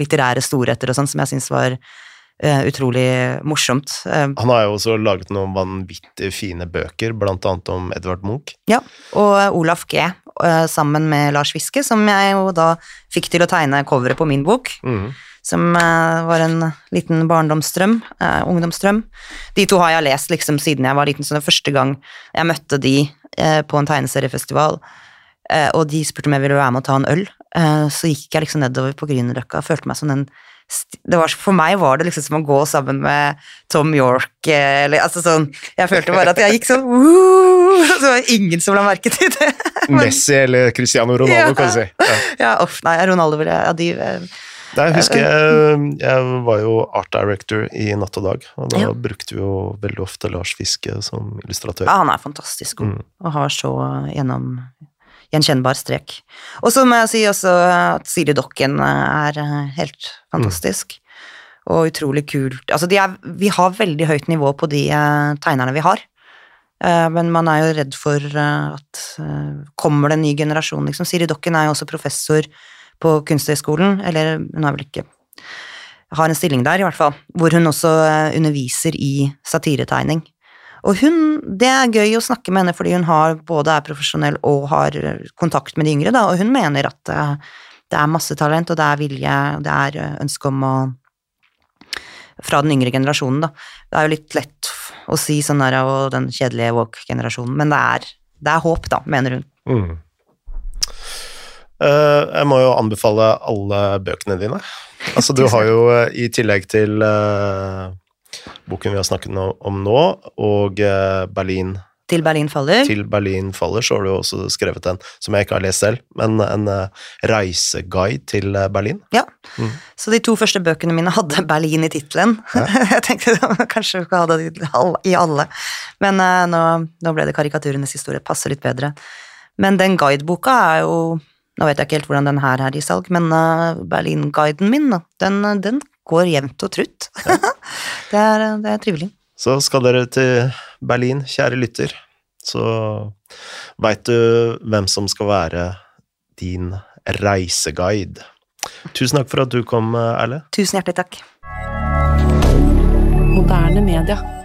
litterære storheter og sånn, som jeg syns var eh, utrolig morsomt. Eh, Han har jo også laget noen vanvittig fine bøker, blant annet om Edvard Munch. Ja, og Olaf G. eh, sammen med Lars Viske, som jeg jo da fikk til å tegne coveret på min bok, Mm som var en liten barndomsdrøm, eh, ungdomsdrøm. De to har jeg lest liksom siden jeg var liten, så var første gang jeg møtte de eh, på en tegneseriefestival, og de spurte om jeg ville være med og ta en øl, eh, så gikk jeg liksom nedover på Grünerløkka og følte meg som den det var, for meg var det liksom som å gå sammen med Tom York, eh, eller altså sånn Jeg følte bare at jeg gikk sånn «Woo!» Så det var ingen som la merke til det. Men- Messi eller Cristiano Ronaldo, Ja. kan du si. Ja. Ja, nei, Ronaldo ville ja, de Nei, jeg husker jeg Jeg var jo art director i Natt og Dag, og da Ja. brukte vi jo veldig ofte Lars Fiske som illustratør. Ja, han er fantastisk god, Mm. og har så gjennom gjenkjennbar strek. Og så må jeg si også at Siri Dokken er eh, helt fantastisk. Og utrolig kult. Altså, er, vi har veldig høyt nivå på de eh, tegnerne vi har. Eh, men man er jo redd for eh, at eh, kommer det en ny generasjon, liksom. Siri Dokken er jo også professor på Kunsthøgskolen, eller hun har vel ikke har en stilling der, i hvert fall, hvor hun også eh, underviser i satiretegning. Og hun, det er gøy å snakke med henne fordi hun har, både er profesjonell og har eh, kontakt med de yngre, da, og hun mener at eh, det er masse talent, og det er vilje, og det er eh, ønske om å Fra den yngre generasjonen, da. Det er jo litt lett å si sånn der, og den kjedelige woke-generasjonen, men det er, det er håp, da, mener hun. Mm. Uh, jeg må jo anbefale alle bøkene dine. Altså, du har jo uh, i tillegg til eh, boken vi har snakket om nå, og eh, Berlin Til Berlin faller. til Berlin faller, så har du også skrevet en som jeg ikke har lest selv, men en eh, reiseguide til eh, Berlin. Ja. Mm. Så de to første bøkene mine hadde Berlin i tittelen. jeg tenkte kanskje vi ikke hadde det i alle, men nå, nå ble det karikaturenes historie, passer litt bedre. Men den guideboka er jo Nå vet jeg ikke helt hvordan den her er i salg, men Berlin-guiden min, da, den, den går jevnt og trutt. det, er, det er trivelig. Så skal dere til Berlin, kjære lytter, så veit du hvem som skal være din reiseguide. Tusen takk for at du kom, Erle. Tusen hjertelig takk. Moderne media.